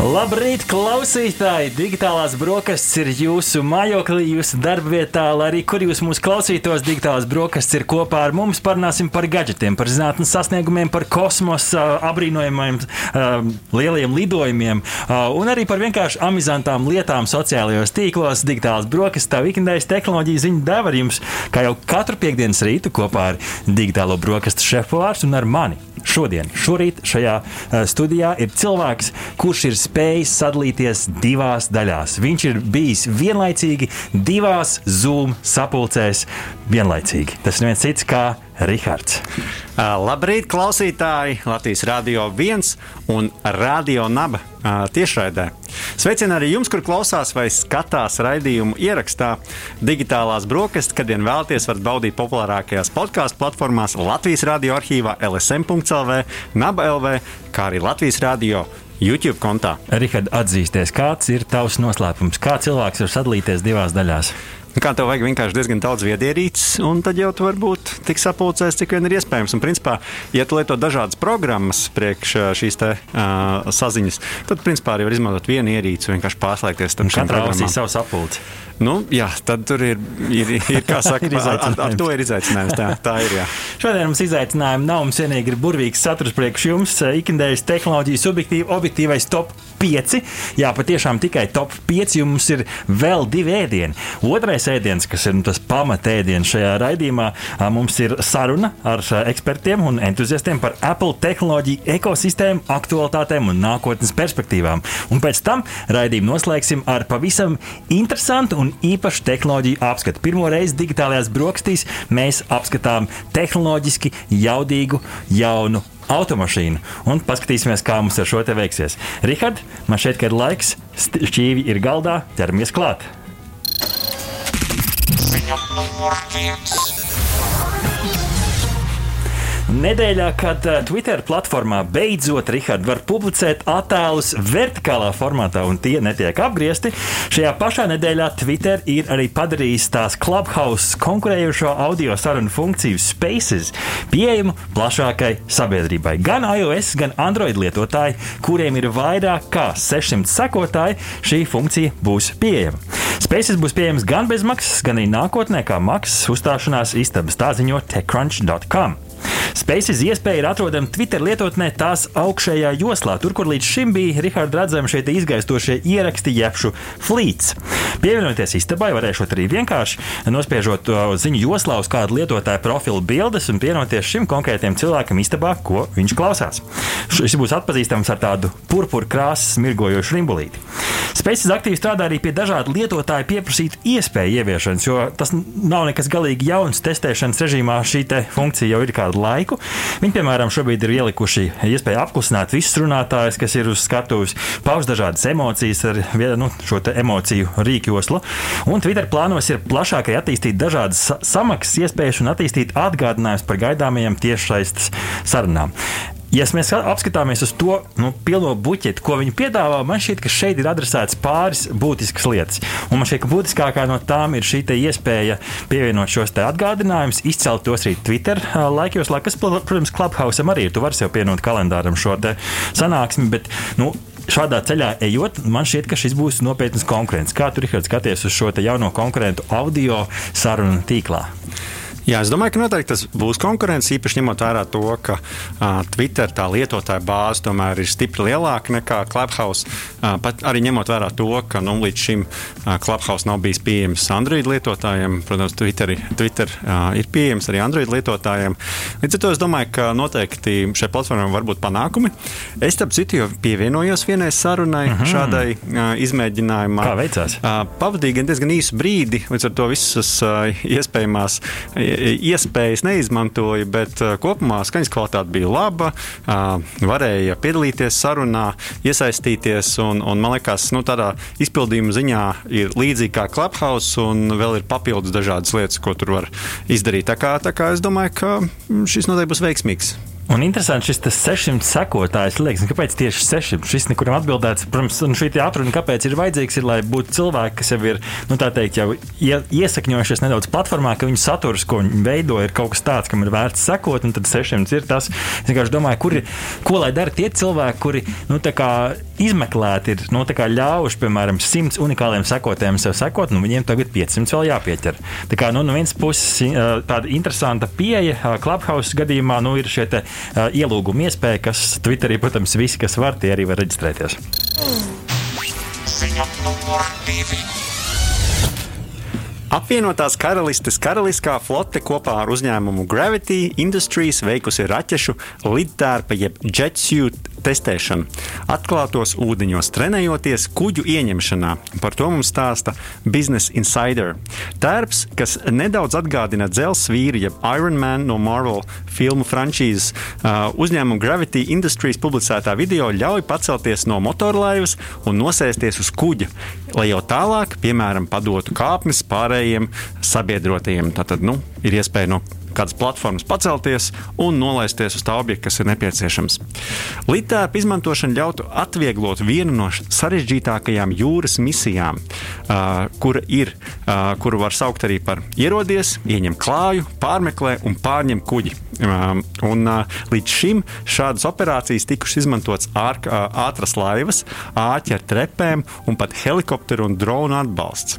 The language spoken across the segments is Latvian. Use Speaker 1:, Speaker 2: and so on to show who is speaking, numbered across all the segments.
Speaker 1: Labrīt, klausītāji! Digitālās brokastis ir jūsu mājoklī, jūsu darbvietā, lai arī kur jūs mūs klausītos. Digitālās brokastis ir kopā ar mums. Parunāsim par gadgetiem, par zinātnes sasniegumiem, par kosmosa apbrīnojumiem, lieliem lidojumiem un arī par vienkārši amizantām lietām sociālajos tīklos. Digitālās brokastis, tā ikdienas tehnoloģija ziņa deva jums, kā jau katru piekdienas rītu kopā ar digitālo brokastu šefpavārs un ar mani. Šodien, šorīt šajā studijā ir cilvēks, kurš ir spējis sadalīties divās daļās. Viņš ir bijis vienlaicīgi divās Zoom sapulcēs vienlaicīgi. Tas ir viens cits kā Rihards.
Speaker 2: Labrīt, klausītāji! Latvijas Rādio 1 un Radio Naba tiešraidē. Sveicien arī jums, kur klausās vai skatās raidījumu ierakstā. Digitālās brokastis, kad vien vēlaties, varat baudīt populārākajās podkāstu platformās Latvijas Rādio arhīvā LSM.CLV, Naba LV, kā arī Latvijas Rādio. YouTube kontā.
Speaker 1: Rihard, atzīsties, kāds ir tavs noslēpums? Kā cilvēks var sadalīties divās daļās?
Speaker 2: Kā tev vajag vienkārši diezgan daudz viedierīces, un tad jau tu vari būt tik sapulcēs, cik vien ir iespējams. Un, principā, ja tu lieto dažādas programmas priekš šīs te, uh, saziņas, tad, principā, arī var izmantot vienu ierīci un vienkārši pārslēgties
Speaker 1: starp šīm programmām. Katrā savu sapulci.
Speaker 2: Nu, jā, tad tur ir, ir, ir kā saka, ir ar, ar, ar to ir izaicinājums. Tā, tā ir. Jā.
Speaker 1: Šodien mums izaicinājumi nav. Mums vienīgi ir burvīgs saturs priekš jums. Ikdienas tehnoloģijas subjektīvi, objektīvais top 5. Jā, patiešām tikai top 5. Jums ir vēl divi ēdieni. Otrais ēdiens, kas ir nu, tas pamatēdiens šajā raidījumā, mums ir saruna ar ekspertiem un entuziastiem par Apple tehnoloģiju ekosistēmu, aktualitātēm un nākotnes perspektīvām. Un pēc tam raidījumu noslēgsim ar pavisam interesantu un īpašu tehnoloģiju apskatu. Pirmo reizi digitālajās brokastīs mēs apskatām tehnoloģiski jaudīgu, jaunu automašīnu un paskatīsimies, kā mums ar šo te veiksies. Rihard, man šeit ir laiks, šķīvi ir galdā, ķeramies klāt. Ziņa numur viens. Nedēļā, kad uh, Twitter platformā beidzot Richard, var publicēt attēlus vertikālā formātā un tie netiek apgriezti, šajā pašā nedēļā Twitter ir arī padarījis tās Clubhouse konkurējošo audio sarunu funkciju Spaces pieejamu plašākai sabiedrībai. Gan iOS, gan Android lietotāji, kuriem ir vairāk kā 600 sekotāji, šī funkcija būs pieejama. Spaces būs pieejams gan bez maksas, gan arī nākotnē kā maksas uzstāšanās istabas, tā ziņo TechCrunch.com. Spaces iespēja ir atrodama Twitter lietotnē tās augšējā joslā, tur, kur līdz šim bija Rihards redzami šie izgaistošie ieraksti jebšu flīts. Pievienoties istabai, varēšot arī vienkārši nospiežot ziņu joslā uz kādu lietotāju profilu bildes un pievienoties šim konkrētajam cilvēkam istabā, ko viņš klausās. Šis būs atpazīstams ar tādu purpura krāsas mirgojošu rimbulīti. Spaces aktīvi strādā arī pie dažādu lietotāju pieprasītu iespēju ieviešanas, jo tas nav nekas galīgi jauns testēšanas režīmā. Šī funkcija jau ir kādu laiku. Viņi, piemēram, šobrīd ir ielikuši iespēju apklusināt visus runātājus, kas ir uz skatuves, paust dažādas emocijas ar nu, šo emociju rīkjoslu. Un Twitter plānos ir plašākai attīstīt dažādas samaksas iespējas un attīstīt atgādinājumus par gaidāmajiem tiešsaistes sarunām. Ja mēs apskatāmies uz to nu, pilno buķeti, ko viņi piedāvā, man šķiet, ka šeit ir adresēts pāris būtiskas lietas. Un man šķiet, ka būtiskākā no tām ir šī iespēja pievienot šos atgādinājumus, izcelt tos arī Twitter laikos, lai, kas, protams, Clubhouse arī ir. Tu vari sev pienot kalendāram šo sanāksmi, bet nu, šādā ceļā ejot, man šķiet, ka šis būs nopietns konkurents. Kā tu, Rihards, skaties uz šo jauno konkurentu audio sarunu tīklā?
Speaker 2: Jā, es domāju, ka noteikti tas būs konkurence, īpaši ņemot vērā to, ka uh, Twitter tā lietotāja bāze tomēr ir stipri lielāka nekā Clubhouse. Uh, pat arī ņemot vērā to, ka nu, līdz šim uh, Clubhouse nav bijis pieejams Android lietotājiem, protams, Twitter, Twitter uh, ir pieejams arī Android lietotājiem. Līdz ar to es domāju, ka noteikti šai platformai var būt panākumi. Es tam citu jau pievienojos vienai sarunai, mhm. -huh. šādai uh, izmēģinājumam.
Speaker 1: Kā veicās? Uh,
Speaker 2: pavadīju diezgan īsu brīdi, līdz ar to visas uh, iespējamās iespējas neizmantoju, bet uh, kopumā skaņas kvalitāte bija laba. Uh, varēja piedalīties sarunā, iesaistīties. Un, un man liekas, nu, tādā izpildījuma ziņā ir līdzīgi kā Clubhouse, un vēl ir papildus dažādas lietas, ko tur var izdarīt. Tā kā, tā kā es domāju, ka šis noteikti būs veiksmīgs.
Speaker 1: Un interesanti šis 600 sekotājs. Liekas, kāpēc tieši 600? Šis nekur nav atbildēts. Protams, šī atruna, kāpēc ir vajadzīgs, ir, lai būtu cilvēki, kas jau ir nu, teikt, jau iesakņojušies nedaudz platformā, ka viņu saturs, ko viņi veido, ir kaut kas tāds, kam ir vērts sekot. Tad 600 ir tas. Es vienkārši domāju, kur, ko lai dara tie cilvēki, kuri nu, izmeklēti ir nu, ļāvuši, piemēram, 100 unikāliem sekotājiem sev sekot, nu viņiem tagad 500 vēl jāpieķer. Tā kā nu, no vienas puses tāda interesanta pieeja Clubhouse gadījumā nu, ir šie te, uh, ielūguma iespēja, kas Twitterī, protams, visi, kas var, tie arī var reģistrēties. Ziņa numur divi.
Speaker 2: Apvienotās karalistes karaliskā flote kopā ar uzņēmumu Gravity Industries veikusi raķešu lidtērpa jeb jetsuit testēšanu. Atklātos ūdeņos trenējoties kuģu ieņemšanā. Par to mums stāsta Business Insider. Tērps, kas nedaudz atgādina dzelzceļa vīri, jeb Iron Man no Marvel filmu frančīzes, uh, uzņēmuma Gravity Industries publicētā video ļauj pacelties no motorlaivas un nosēsties uz kuģa, lai jau tālāk, piemēram, padotu kāpnes pārējiem sabiedrotajiem. Tātad nu, ir iespēja no kādas platformas pacelties un nolaisties uz tā objekta, kas ir nepieciešams. Litēpa izmantošana ļautu atvieglot vienu no sarežģītākajām jūras misijām, uh, kur ir, uh, kuru var saukt arī par ierodies, ieņem klāju, pārmeklē un pārņem kuģi. Um, un, uh, līdz šim šādas operācijas tikušas izmantotas ātras laivas, āķi ar trepēm un pat helikopteru un dronu atbalsts.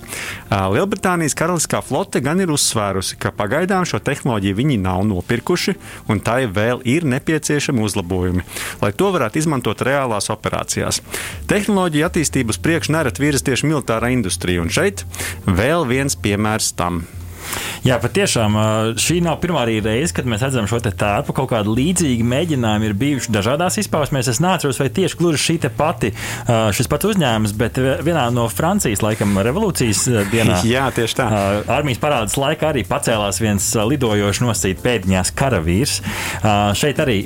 Speaker 2: Lielbritānijas karaliskā flote gan ir uzsvērusi, ka pagaidām šo tehnoloģiju viņi nav nopirkuši, un tai vēl ir nepieciešami uzlabojumi, lai to varētu izmantot reālās operācijās. Tehnoloģija attīstības priekšu nereti virza tieši militārā industrija, un šeit vēl viens piemērs tam.
Speaker 1: Jā, patiešām šī nav pirmā reize, kad mēs redzam šo tēlu. Kaut kādi līdzīgi mēģinājumi ir bijuši dažādās izpausmēs. Es neatceros, vai tieši gluži šī pati, šis pats uzņēmums, bet vienā no Francijas laikam revolūcijas dienā.
Speaker 2: Jā, tieši tā.
Speaker 1: Armijas parādas laikā arī pacēlās viens lidojošs nosīt pēdiņās karavīrs. Šeit arī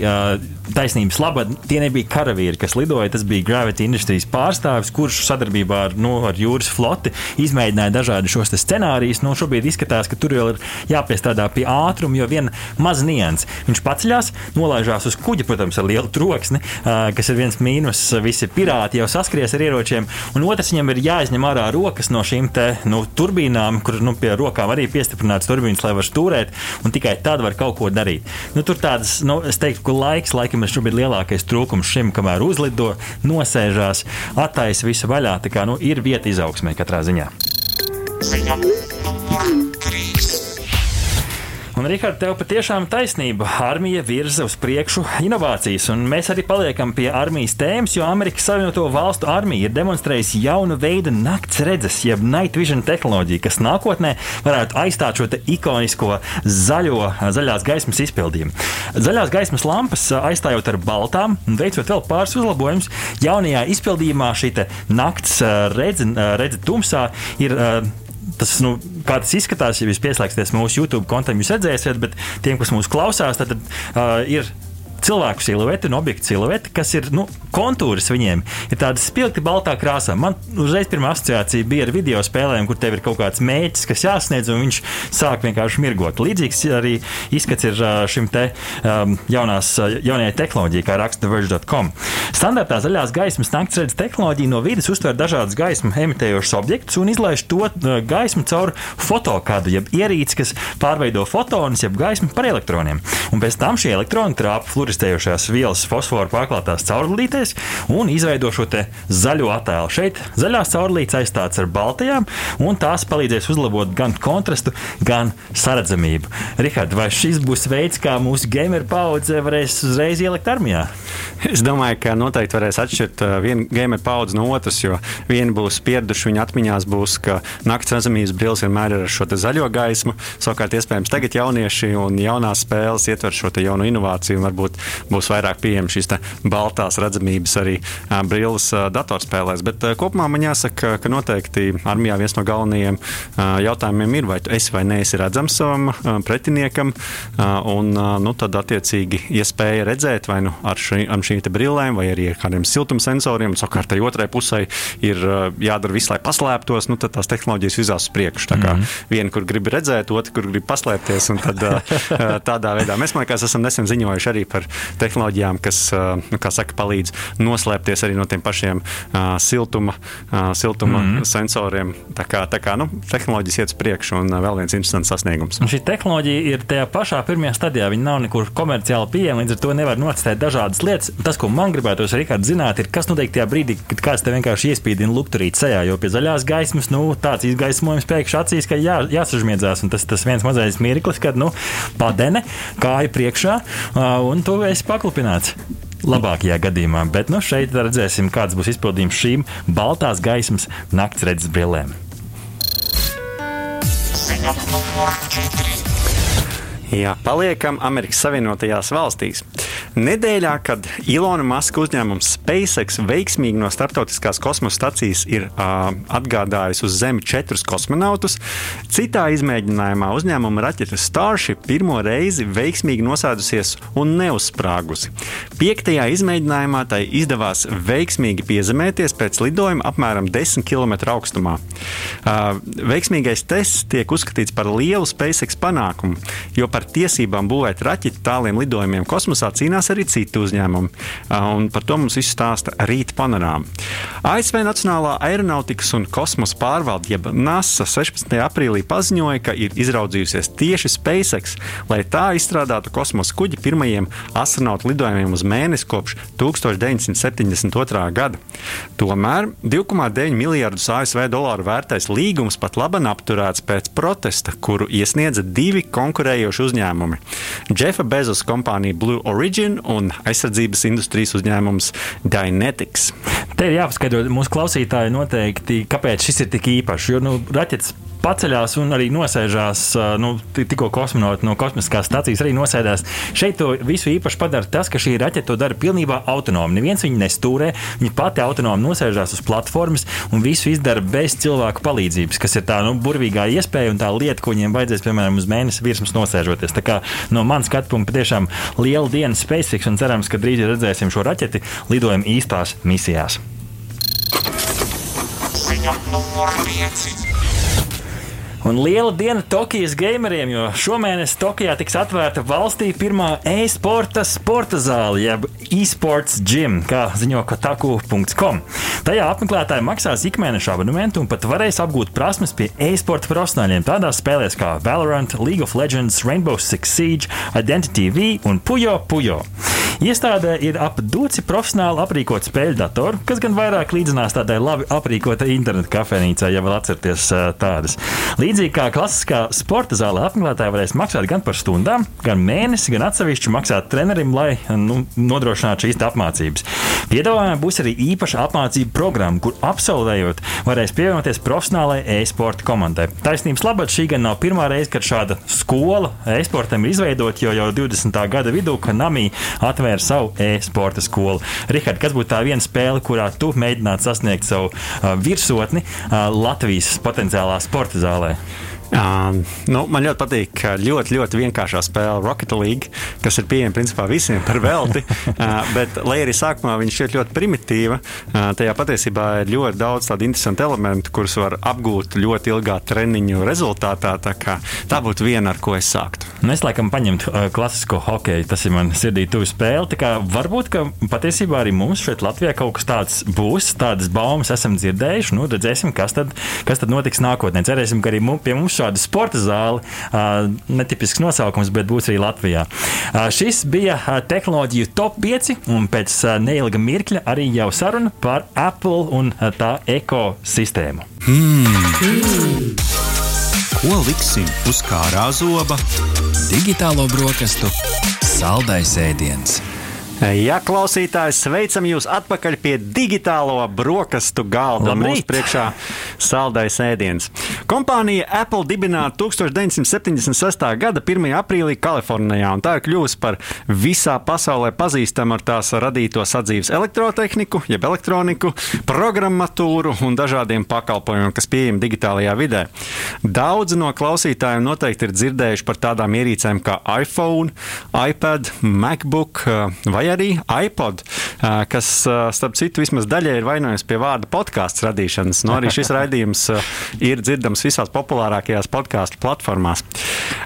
Speaker 1: taisnības labā tie nebija karavīri, kas lidoja. Tas bija Gravity Industries pārstāvis, kurš sadarbībā ar, nu, ar jūras floti izmēģināja dažādus šos scenārijus. Nu, šobrīd izskatās, ka tur vēl ir jāpiestrādā pie ātruma, jo viena maza nianses. Viņš paceļās, nolaižās uz kuģa, protams, ar lielu troksni, kas ir viens mīnus. Visi pirāti jau saskries ar ieročiem, un otrs viņam ir jāizņem ārā rokas no šīm te, nu, turbīnām, kur nu, pie rokām arī piestiprināts turbīnas, lai var stūrēt, un tikai tad var kaut ko darīt. Nu, tur tādas, nu, es teiktu, ka laiks laikam ir šobrīd lielākais trūkums šim, kamēr uzlido, nosēžās, attaisa visu vaļā. Tā kā nu, ir vieta izaugsmē katrā ziņā. Ziņa. Un, Rihard, tev patiešām taisnība. Armija virza uz priekšu inovācijas, un mēs arī paliekam pie armijas tēmas, jo Amerikas Savienoto Valstu armija ir demonstrējusi jaunu veidu nakts redzes, jeb night vision tehnoloģiju, kas nākotnē varētu aizstāt šo ikonisko zaļo, zaļās gaismas izpildījumu. Zaļās gaismas lampas aizstājot ar baltām un veicot vēl pāris uzlabojumus, jaunajā izpildījumā šī nakts redze, redze tumsā ir tas, nu, kā tas izskatās, ja jūs pieslēgsieties mūsu YouTube kontam, jūs redzēsiet, bet tiem, kas mūs klausās, tad, tad uh, ir cilvēku silueti un objektu silueti, kas ir nu, kontūrs viņiem, ir tāda spilgti baltā krāsā. Man uzreiz pirmā asociācija bija ar video spēlēm, kur tev ir kaut kāds mēģis, kas jāsniedz, un viņš sāk vienkārši mirgot. Līdzīgs arī izskats ir šim te um, jaunās, jaunajai tehnoloģijai, kā raksta Verge.com. Standartā zaļās gaismas naktsredzes tehnoloģija no vidas uztver dažādus gaismu emitējošus objektus un izlaiž to gaismu caur fotokādu, jeb ierīci, kas pārveido fotonus, jeb gaismu par elektroniem. Un pēc tam šie elektroni trāpa fluoristējošās vielas fosforu pārklātās caurulītēs un izveido šo zaļo attēlu. Šeit zaļās caurulītes aizstāts ar baltajām, un tās palīdzēs uzlabot gan kontrastu, gan saredzamību. Rihard, vai šis būs veids, kā mūsu gameru paudze varēs uzreiz ielikt armijā?
Speaker 2: Es domāju, ka noteikti varēs atšķirt uh, vienu gameru paudzi no otras, jo viena būs pieraduši viņa atmiņās, būs, ka naktas redzamības brilles vienmēr ir ar šo zaļo gaismu. Savukārt, iespējams, tagad jaunieši un jaunās spēles ietver šo jaunu inovāciju un varbūt būs vairāk pieejamas šīs baltās redzamības arī brilles datorspēlēs. Bet kopumā man jāsaka, ka noteikti armijā viens no galvenajiem jautājumiem ir, vai tu esi vai neesi redzams savam pretiniekam, un nu, tad attiecīgi iespēja redzēt vai nu ar, šī, ar šīm brillēm, vai arī ar kādiem siltumsensoriem. Savukārt, tai otrai pusē ir jādara viss, lai paslēptos, nu, tad tās tehnoloģijas virzās uz priekšu. Tā kā mm -hmm. viena, kur grib redzēt, otra, kur grib paslēpties, tad tādā veidā mēs, man liekas, esam nesen ziņojuši arī par tehnoloģijām, kas nu, saka, palīdz noslēpties arī no tiem pašiem siltuma, siltuma mm -hmm. sensoriem. Tā kā, tā kā nu, tehnoloģijas iet uz priekšu un vēl viens interesants sasniegums.
Speaker 1: Un šī tehnoloģija ir tajā pašā pirmajā stadijā. Viņa nav nekur komerciāli pieejama, līdz ar to nevar nocitēt dažādas lietas. Tas, ko man gribētos, Rikārd, zināt, ir, kas notiek tajā brīdī, kad kāds te vienkārši iespīdina lukturīt sejā, jo pie zaļās gaismas, nu, tāds izgaismojums pēkšņi acīs, ka jā, jāsažmiedzās. Un tas, tas viens mazais mirklis, kad, nu, padene, kāja priekšā, un tu esi paklupināts labākajā gadījumā. Bet nu, šeit redzēsim, kāds būs izpildījums šīm baltās gaismas nakts redzes brillēm.
Speaker 2: Jā, paliekam Amerikas Savienotajās valstīs. Nedēļā, kad Ilona Maska uzņēmums SpaceX veiksmīgi no starptautiskās kosmosa stacijas ir uh, atgādājis uz Zemi četrus kosmonautus, citā izmēģinājumā uzņēmuma raķete Starship pirmo reizi veiksmīgi nosēdusies un neuzsprāgusi. Piektajā izmēģinājumā tai izdevās veiksmīgi piezemēties pēc lidojuma apmēram 10 km augstumā. Uh, veiksmīgais tests tiek uzskatīts par lielu SpaceX panākumu, jo par tiesībām būvēt raķeti tāliem lidojumiem kosmosā cīnās piedalās arī citi uzņēmumi. Un par to mums visu stāsta rīta panorāma. ASV Nacionālā aeronautikas un kosmosa pārvalde, jeb NASA, 16. aprīlī paziņoja, ka ir izraudzījusies tieši SpaceX, lai tā izstrādātu kosmosa kuģi pirmajiem astronautu lidojumiem uz mēnesi kopš 1972. gada. Tomēr 2,9 miljardus ASV dolāru vērtais līgums pat labi apturēts pēc protesta, kuru iesniedza divi konkurējoši uzņēmumi - Jeffa Bezos kompānija Blue Origin un aizsardzības industrijas uzņēmums Dynetics.
Speaker 1: Te ir jāpaskaidro mūsu klausītāji noteikti, kāpēc šis ir tik īpašs. Jo nu, raķetes paceļās un arī nosēžās. Nu, tikko kosmonauti no kosmiskās stācijas arī nosēdās. Šeit to visu īpaši padara tas, ka šī raķete to dara pilnībā autonomi. Neviens viņu nestūrē, viņa pati autonomi nosēžās uz platformas un visu izdara bez cilvēku palīdzības, kas ir tā nu, burvīgā iespēja un tā lieta, ko viņiem vajadzēs, piemēram, uz mēnesi virsmas nosēžoties. Tā kā no manas skatu punkta patiešām liela diena SpaceX un cerams, ka drīz redzēsim šo raķeti lidojumu īstās misijās. Ziņa numur 5. Un liela diena Tokijas gameriem, jo šomēnes Tokijā tiks atvērta valstī pirmā e-sporta sporta zāle, jeb e-sports gym, kā ziņo Kotaku.com. Tajā apmeklētāji maksās ikmēneša abonementu un pat varēs apgūt prasmes pie e-sporta profesionāļiem tādās spēlēs kā Valorant, League of Legends, Rainbow Six Siege, Identity V un Puyo Puyo. Iestādē ir ap duci profesionāli aprīkot spēļu datoru, kas gan vairāk līdzinās tādai labi aprīkotai internetu kafejnīcai, ja vēl atcerieties tādas. Līdzīgi kā klasiskā sporta zālē, apmeklētāji varēs maksāt gan par stundām, gan mēnesi, gan atsevišķi maksāt trenerim, lai nu, nodrošinātu šīs apmācības. Piedāvājumā būs arī īpaša apmācību programma, kur absolvējot, varēs pievienoties profesionālajai e-sporta komandai. Taisnības labāk šī gan nav pirmā reize, kad šāda skola e-sportam ir izveidota, jo jau 20. gada vidū atvēra atvēra savu e-sporta skolu. Rihard, kas būtu tā viena spēle, kurā tu mēģinātu sasniegt savu uh, virsotni uh, Latvijas potenciālā sporta zālē?
Speaker 2: Um, nu, man ļoti patīk ļoti, ļoti vienkāršā spēle Rocket League, kas ir pieejama principā visiem par velti. uh, bet, lai arī sākumā viņš šķiet ļoti primitīva, uh, tajā patiesībā ir ļoti daudz tādu interesantu elementu, kurus var apgūt ļoti ilgā treniņu rezultātā. Tā, tā būtu viena, ar ko es sāktu.
Speaker 1: Nu, es laikam paņemtu uh, klasisko hokeju. Tas ir man sirdī tuvu spēle. Varbūt, ka patiesībā arī mums šeit Latvijā kaut kas tāds būs, tādas baumas esam dzirdējuši. Nu, redzēsim, kas tad, kas tad notiks nākotnē. Cerēsim, ka arī mums, pie mums šāda sporta zāle. Netipisks nosaukums, bet būs arī Latvijā. Šis bija tehnoloģiju top 5, un pēc neilga mirkļa arī jau saruna par Apple un tā ekosistēmu. Hmm.
Speaker 3: Ko liksim uz kārā zoba? Digitālo brokastu saldais ēdiens.
Speaker 2: Jā, klausītāji, sveicam jūs atpakaļ pie digitālo brokastu galda.
Speaker 1: Labrīt.
Speaker 2: Mūsu priekšā saldais ēdiens. Kompānija Apple dibināta 1976. gada 1. aprīlī Kalifornijā, un tā ir kļuvusi par visā pasaulē pazīstamu ar tās radīto sadzīves elektrotehniku, jeb elektroniku, programmatūru un dažādiem pakalpojumiem, kas pieejami digitālajā vidē. Daudzi no klausītājiem noteikti ir dzirdējuši par tādām ierīcēm kā iPhone, iPad, MacBook vai vai arī iPod, kas, starp citu, vismaz daļai ir vainojams pie vārda podkāstu radīšanas. Nu, arī šis raidījums ir dzirdams visās populārākajās podkāstu platformās.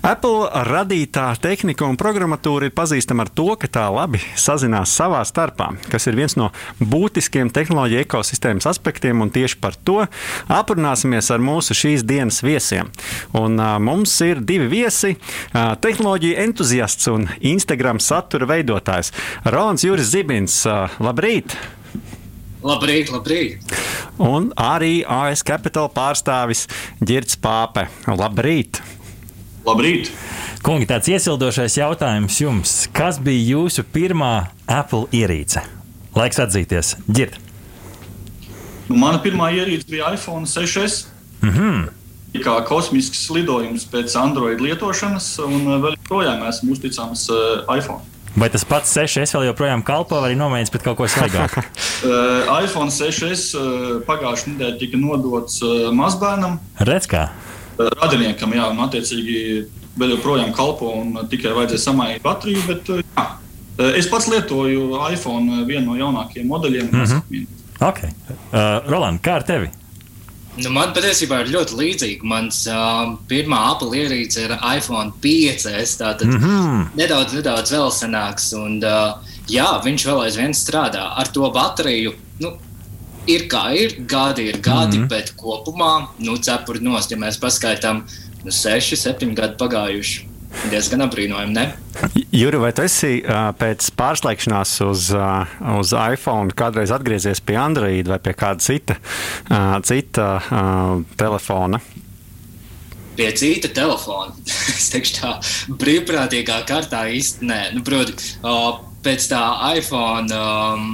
Speaker 2: Apple radītā tehnika un programmatūra ir pazīstama ar to, ka tā labi sazinās savā starpā, kas ir viens no būtiskiem tehnoloģiju ekosistēmas aspektiem, un tieši par to aprunāsimies ar mūsu šīs dienas viesiem. Un, uh, mums ir divi viesi uh, - tehnoloģiju entuziasts un Instagram satura veidotājs Rons Juris Zibins. Labrīt!
Speaker 4: Labrīt, labrīt!
Speaker 2: Un arī AS Capital pārstāvis Girts Pāpe. Labrīt!
Speaker 5: Labrīt!
Speaker 1: Kungi, tāds iesildošais jautājums jums. Kas bija jūsu pirmā Apple ierīce? Laiks atzīties, Girt.
Speaker 5: Nu, mana pirmā ierīce bija iPhone 6.
Speaker 1: Mm -hmm.
Speaker 5: Kā kosmisks lidojums pēc Android lietošanas, un vēl joprojām esmu uzticams iPhone.
Speaker 1: Vai tas pats 6 vēl joprojām kalpo, vai arī nomainīts pret kaut ko svaigāku?
Speaker 5: uh, iPhone 6 uh, pagājušajā nedēļā tika nodots uh, mazbērnam.
Speaker 1: Redz, kā?
Speaker 5: Uh, radiniekam, jā, un attiecīgi vēl joprojām kalpo, un uh, tikai vajadzēja samainīt bateriju. Bet, uh, jā. uh, es pats lietoju iPhone, vienu no jaunākajiem modeļiem. Mm -hmm.
Speaker 1: okay. uh, Roland, kā ar tevi?
Speaker 4: Nu, man patiesībā ir ļoti līdzīga. Mans uh, pirmā Apple ierīce ir iPhone 5. Tātad mm -hmm. nedaudz, nedaudz vēl senāks. Un, uh, jā, viņš vēl aizvien strādā ar to bateriju. Nu, ir kā ir, gadi ir gadi, mm -hmm. bet kopumā, nu, cepuri nost, ja mēs paskaitām, nu, 6, 7 gadi pagājuši. Diezgan apbrīnojami, ne?
Speaker 2: Juri, vai tu esi pēc pārslēgšanās uz, uz iPhone kādreiz atgriezies pie Android vai pie kāda cita, cita telefona?
Speaker 4: Pie cita telefona. es teikšu, tā brīvprātīgā kārtā īsti nē. Nu, proti, pēc tā iPhone. Um,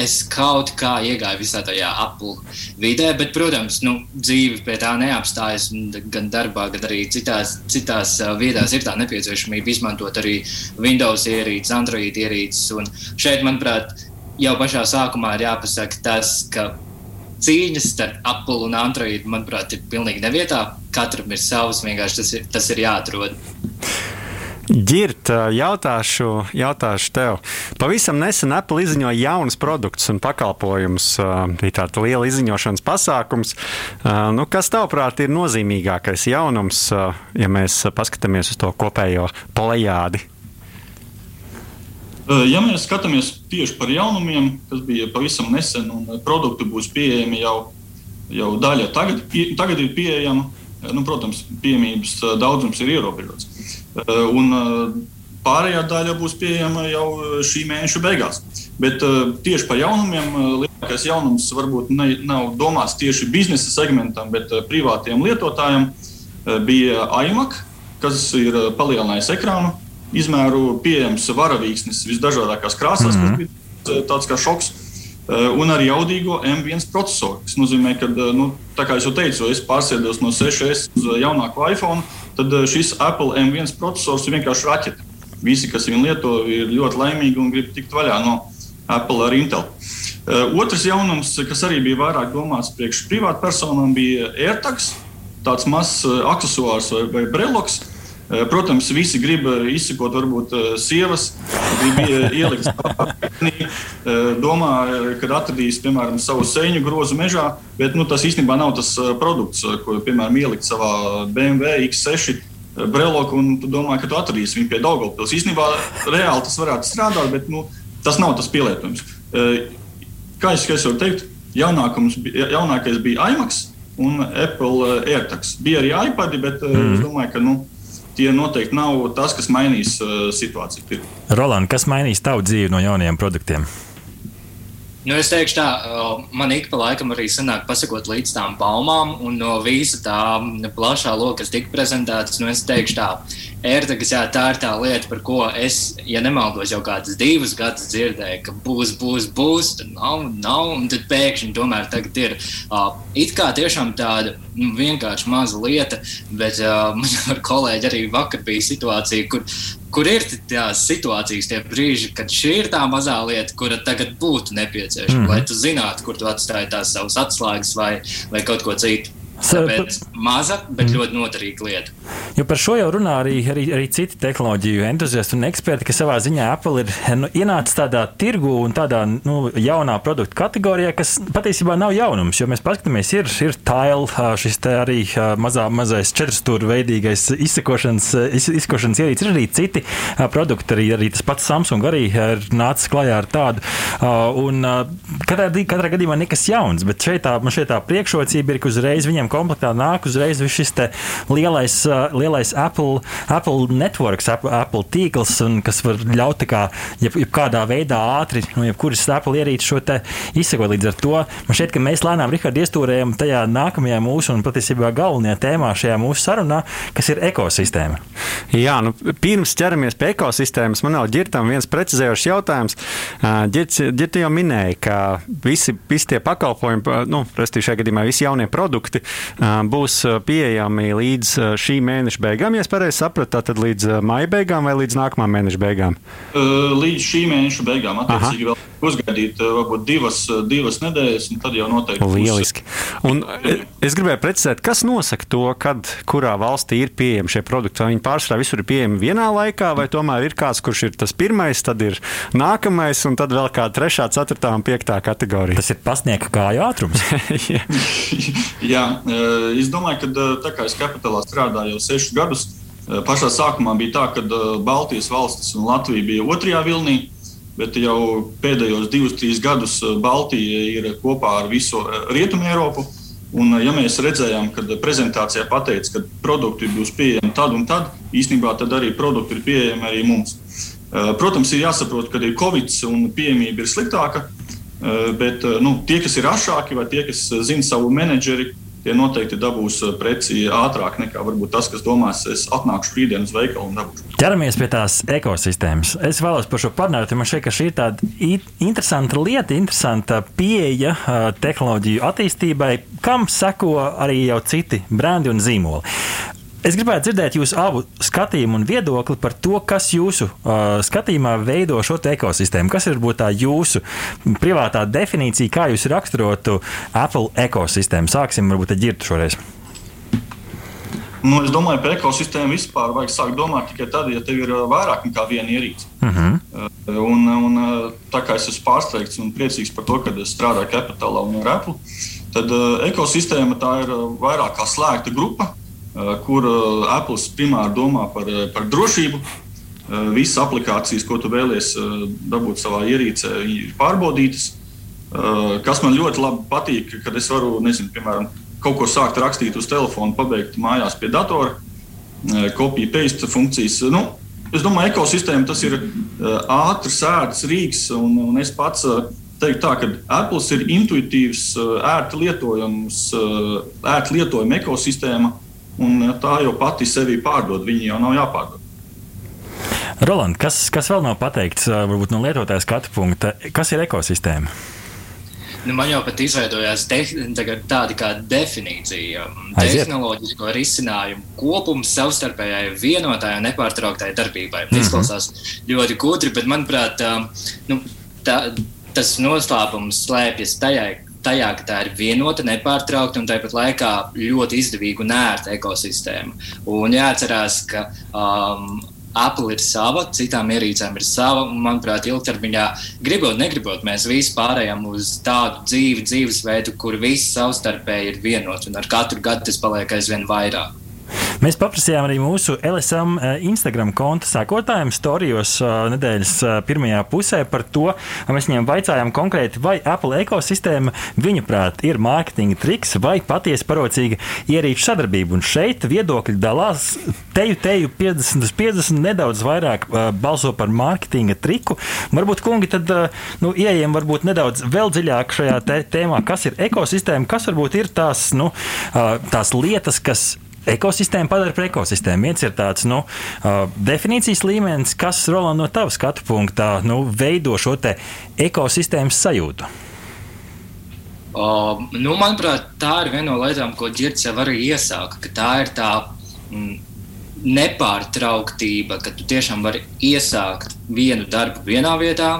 Speaker 4: es kaut kā iegāju visā tajā Apple vidē, bet, protams, nu, dzīve pie tā neapstājas. Gan darbā, gan arī citās, citās vietās ir tā nepieciešamība izmantot arī Windows ierīces, Android ierīces. Un šeit, manuprāt, jau pašā sākumā ir jāpasaka tas, ka cīņas starp Apple un Android, manuprāt, ir pilnīgi nevietā. Katram ir savs, vienkārši tas ir, tas ir jāatrod.
Speaker 2: Girt, jautāšu, jautāšu tev. Pavisam nesen Apple izziņoja jaunus produktus un pakalpojumus. Bija tāds liela izziņošanas pasākums. Nu, kas, tavuprāt, ir nozīmīgākais jaunums, ja mēs paskatāmies uz to kopējo plējādi?
Speaker 5: Ja mēs skatāmies tieši par jaunumiem, kas bija pavisam nesen, un produkti būs pieejami jau, jau daļa tagad, tagad ir pieejama, nu, protams, pieejamības daudzums ir ierobežots. Un pārējā daļa būs pieejama jau šī mēneša beigās. Bet tieši par jaunumiem lielākais jaunums varbūt ne, nav domāts tieši biznesa segmentam, bet privātiem lietotājiem bija iMac, kas ir palielinājis ekrānu izmēru, pieejams varavīksnis visdažādākās krāsās, mm -hmm. kas bija tāds kā šoks. Un arī jaudīgo M1 procesoru. Tas nozīmē, ka, nu, tā kā jau teicu, es pārsēdos no 6S uz jaunāko iPhone, tad šis Apple M1 processors ir vienkārši raķete. Visi, kas viņu lieto, ir ļoti laimīgi un grib tikt vaļā no Apple ar Intel. Otrs jaunums, kas arī bija vairāk domāts priekš privātpersonām, bija AirTags, tāds mazs accessors vai, vai breloks Protams, visi grib izsekot, varbūt sievas, grib ielikt domā, kad atradīs, piemēram, savu sēņu grozu mežā, bet nu, tas īstenībā nav tas produkts, ko, piemēram, ielikt savā BMW X6 breloku, un tu domā, ka tu atradīsi viņu pie Daugavpils. Īstenībā reāli tas varētu strādāt, bet nu, tas nav tas pielietojums. Kā es, es varu teikt, jaunākais bija iMac un Apple AirTags. Bija arī iPad, bet mm. es domāju, ka nu, tie noteikti nav tas, kas mainīs situāciju.
Speaker 1: Roland, kas mainīs tavu dzīvi no jaunajiem produktiem?
Speaker 4: Nu, es teikšu, tā, man ik pa laikam arī sanāk pasakot līdz tām baumām, un no visa tā plašā loka, kas tika prezentēts, nu, es teikšu, tā, AirTags, jā, tā ir tā lieta, par ko es, ja nemaldos, jau kādus divus gadus dzirdēju, ka būs, būs, būs, tad nav, nav, un tad pēkšņi tomēr tagad ir. Uh, it kā tiešām tāda nu, vienkārši maza lieta, bet uh, man ar kolēģi arī vakar bija situācija, kur kur ir tās situācijas, tie brīži, kad šī ir tā mazā lieta, kura tagad būtu nepieciešama, mm. lai tu zinātu, kur tu atstāji tās savas atslēgas vai, vai kaut ko citu. Tāpēc maza, bet mm. ļoti noderīga lieta.
Speaker 1: Jo par šo jau runā arī, arī, arī citi tehnoloģiju entuziasti un eksperti, ka savā ziņā Apple ir nu, ienācis tādā tirgu un tādā nu, jaunā produktu kategorijā, kas patiesībā nav jaunums. Jo mēs paskatāmies, ir, ir tile, šis arī mazā, mazais četrstūra veidīgais izsakošanas, izsakošanas ierīcis, ir arī citi produkti, arī, arī tas pats Samsung arī ir nācis klajā ar tādu. Un katrā, katrā gadījumā nekas jauns, bet šeit tā, man šeit tā priekšrocība ir, ka uzreiz viņiem komplektā nāk uzreiz šis lielais, lielais Apple, Apple networks, Apple, Apple tīkls, un, kas var ļaut kā, jeb, jeb kādā veidā ātri, no jebkuras Apple ierīces šo izsekot. Līdz ar to man šķiet, ka mēs lēnām Rihards iestūrējam tajā nākamajā mūsu un patiesībā galvenajā tēmā šajā mūsu sarunā, kas ir ekosistēma.
Speaker 2: Jā, nu, pirms ķeramies pie ekosistēmas, man vēl ģirtam viens precizējošs jautājums. Ģirta jau minēja, ka visi, visi tie pakalpojumi, nu, prastīvi šajā gadījumā visi jaunie produkti būs pieejami līdz šī mēneša beigām, ja es pareizi sapratu, tad līdz maija beigām vai līdz nākamā mēneša beigām?
Speaker 5: Līdz šī mēneša beigām, attiecīgi, vēl uzgaidīt varbūt divas, divas nedēļas, un tad jau noteikti.
Speaker 2: Lieliski. Un es gribēju precizēt, kas nosaka to, kad kurā valstī ir pieejami šie produkti. Vai viņi pārsvarā visur ir pieejami vienā laikā, vai tomēr ir kāds, kurš ir tas pirmais, tad ir nākamais, un tad vēl kāda trešā, ceturtā un piektā kategorija.
Speaker 1: Tas ir pasniega kāju ātrums.
Speaker 5: Jā, es domāju, ka tā kā es kapitālā strādāju jau sešus gadus, pašā sākumā bija tā, ka Baltijas valstis un Latvija bija otrajā vilnī bet jau pēdējos divus, trīs gadus eh, Baltija ir kopā ar visu eh, Rietumu Eiropu. Un, eh, ja mēs redzējām, kad prezentācijā pateica, ka produkti būs pieejami tad un tad, īstenībā tad arī produkti ir pieejami arī mums. Protams, ir jāsaprot, ka ir Covid un pieejamība ir sliktāka, bet nu, tie, kas ir rašāki vai tie, kas zina savu menedžeri, tie noteikti dabūs eh, preci ātrāk nekā varbūt tas, kas domās, es atnākšu rītdien uz veikalu un dabūšu.
Speaker 1: Ķeramies pie tās ekosistēmas. Es vēlos par šo parunāt, jo man šķiet, ka šī ir tāda interesanta lieta, interesanta pieeja eh, tehnoloģiju attīstībai, kam seko arī jau citi brendi un zīmoli. Es gribētu dzirdēt jūsu abu skatījumu un viedokli par to, kas jūsu uh, skatījumā veido šo ekosistēmu. Kas ir tā jūsu privātā definīcija, kā jūs raksturotu Apple ekosistēmu? Sāksim varbūt ar ģirtu šoreiz.
Speaker 5: Nu, es domāju, ka par ekosistēmu vispār vajag sākt domāt tikai tad, ja tev ir vairāk nekā viena ierīce. Uh mhm. -huh. un, un, tā kā es esmu pārsteigts un priecīgs par to, ka es strādāju Capitalā un ar Apple, tad ekosistēma tā ir vairāk kā slēgta grupa kur eh, Apple primāri domā par, eh, par drošību. Visas aplikācijas, ko tu vēlies dabūt savā ierīcē, ir pārbaudītas. Kas man ļoti labi patīk, kad es varu, nezinu, piemēram, kaut ko sākt rakstīt uz telefona, pabeigt mājās pie datora, kopija paste funkcijas. Nu, es domāju, ka ekosistēma tas ir ātrs, ērts rīks, un, un es pats teiktu tā, ka Apple ir intuitīvs, ērti lietojams, ērti lietojama ekosistēma un eh, tā jau pati sevi pārdod. Viņi jau nav jāpārdod.
Speaker 1: Roland, kas, kas vēl nav pateikts eh, varbūt, no lietotāja skatu punkta? Kas ir ekosistēma?
Speaker 4: Nu, man jau pat izveidojās tāda kā definīcija. Aiziet. Tehnoloģisko risinājumu kopums savstarpējai vienotāji un nepārtrauktai darbībai. Mm -hmm. Izklausās ļoti gudri, bet manuprāt, nu, tā, tas noslēpums slēpjas tajā, tajā, ka tā ir vienota, nepārtraukta un tāpat laikā ļoti izdevīga un ērta ekosistēma. Un jāatcerās, ka um, Apple ir sava, citām ierīcēm ir sava. Un, manuprāt, ilgtermiņā, gribot, negribot, mēs visi pārējām uz tādu dzīvi, dzīvesveidu, kur viss savstarpēji ir vienots un ar katru gadu tas paliek aizvien vairāk.
Speaker 1: Mēs paprasījām arī mūsu LSM eh, Instagram konta sekotājiem storijos eh, nedēļas eh, pirmajā pusē par to, mēs viņiem vaicājām konkrēti, vai Apple ekosistēma viņuprāt ir mārketinga triks vai patiesi parocīga ierīču sadarbība. Un šeit viedokļi dalās teju, teju 50 uz 50 nedaudz vairāk balso par mārketinga triku. Varbūt, kungi, tad nu, ieejam varbūt nedaudz vēl dziļāk šajā tēmā, kas ir ekosistēma, kas varbūt ir tās, nu, tās lietas, kas ekosistēmu padara par ekosistēmu. Viens ir tāds nu, definīcijas līmenis, kas Roland, no tava skatu punktā nu, veido šo ekosistēmas sajūtu.
Speaker 4: Uh, nu, manuprāt, tā ir viena no lietām, ko Girts jau arī iesāka. Tā ir tā mm, nepārtrauktība, ka tu tiešām vari iesākt vienu darbu vienā vietā,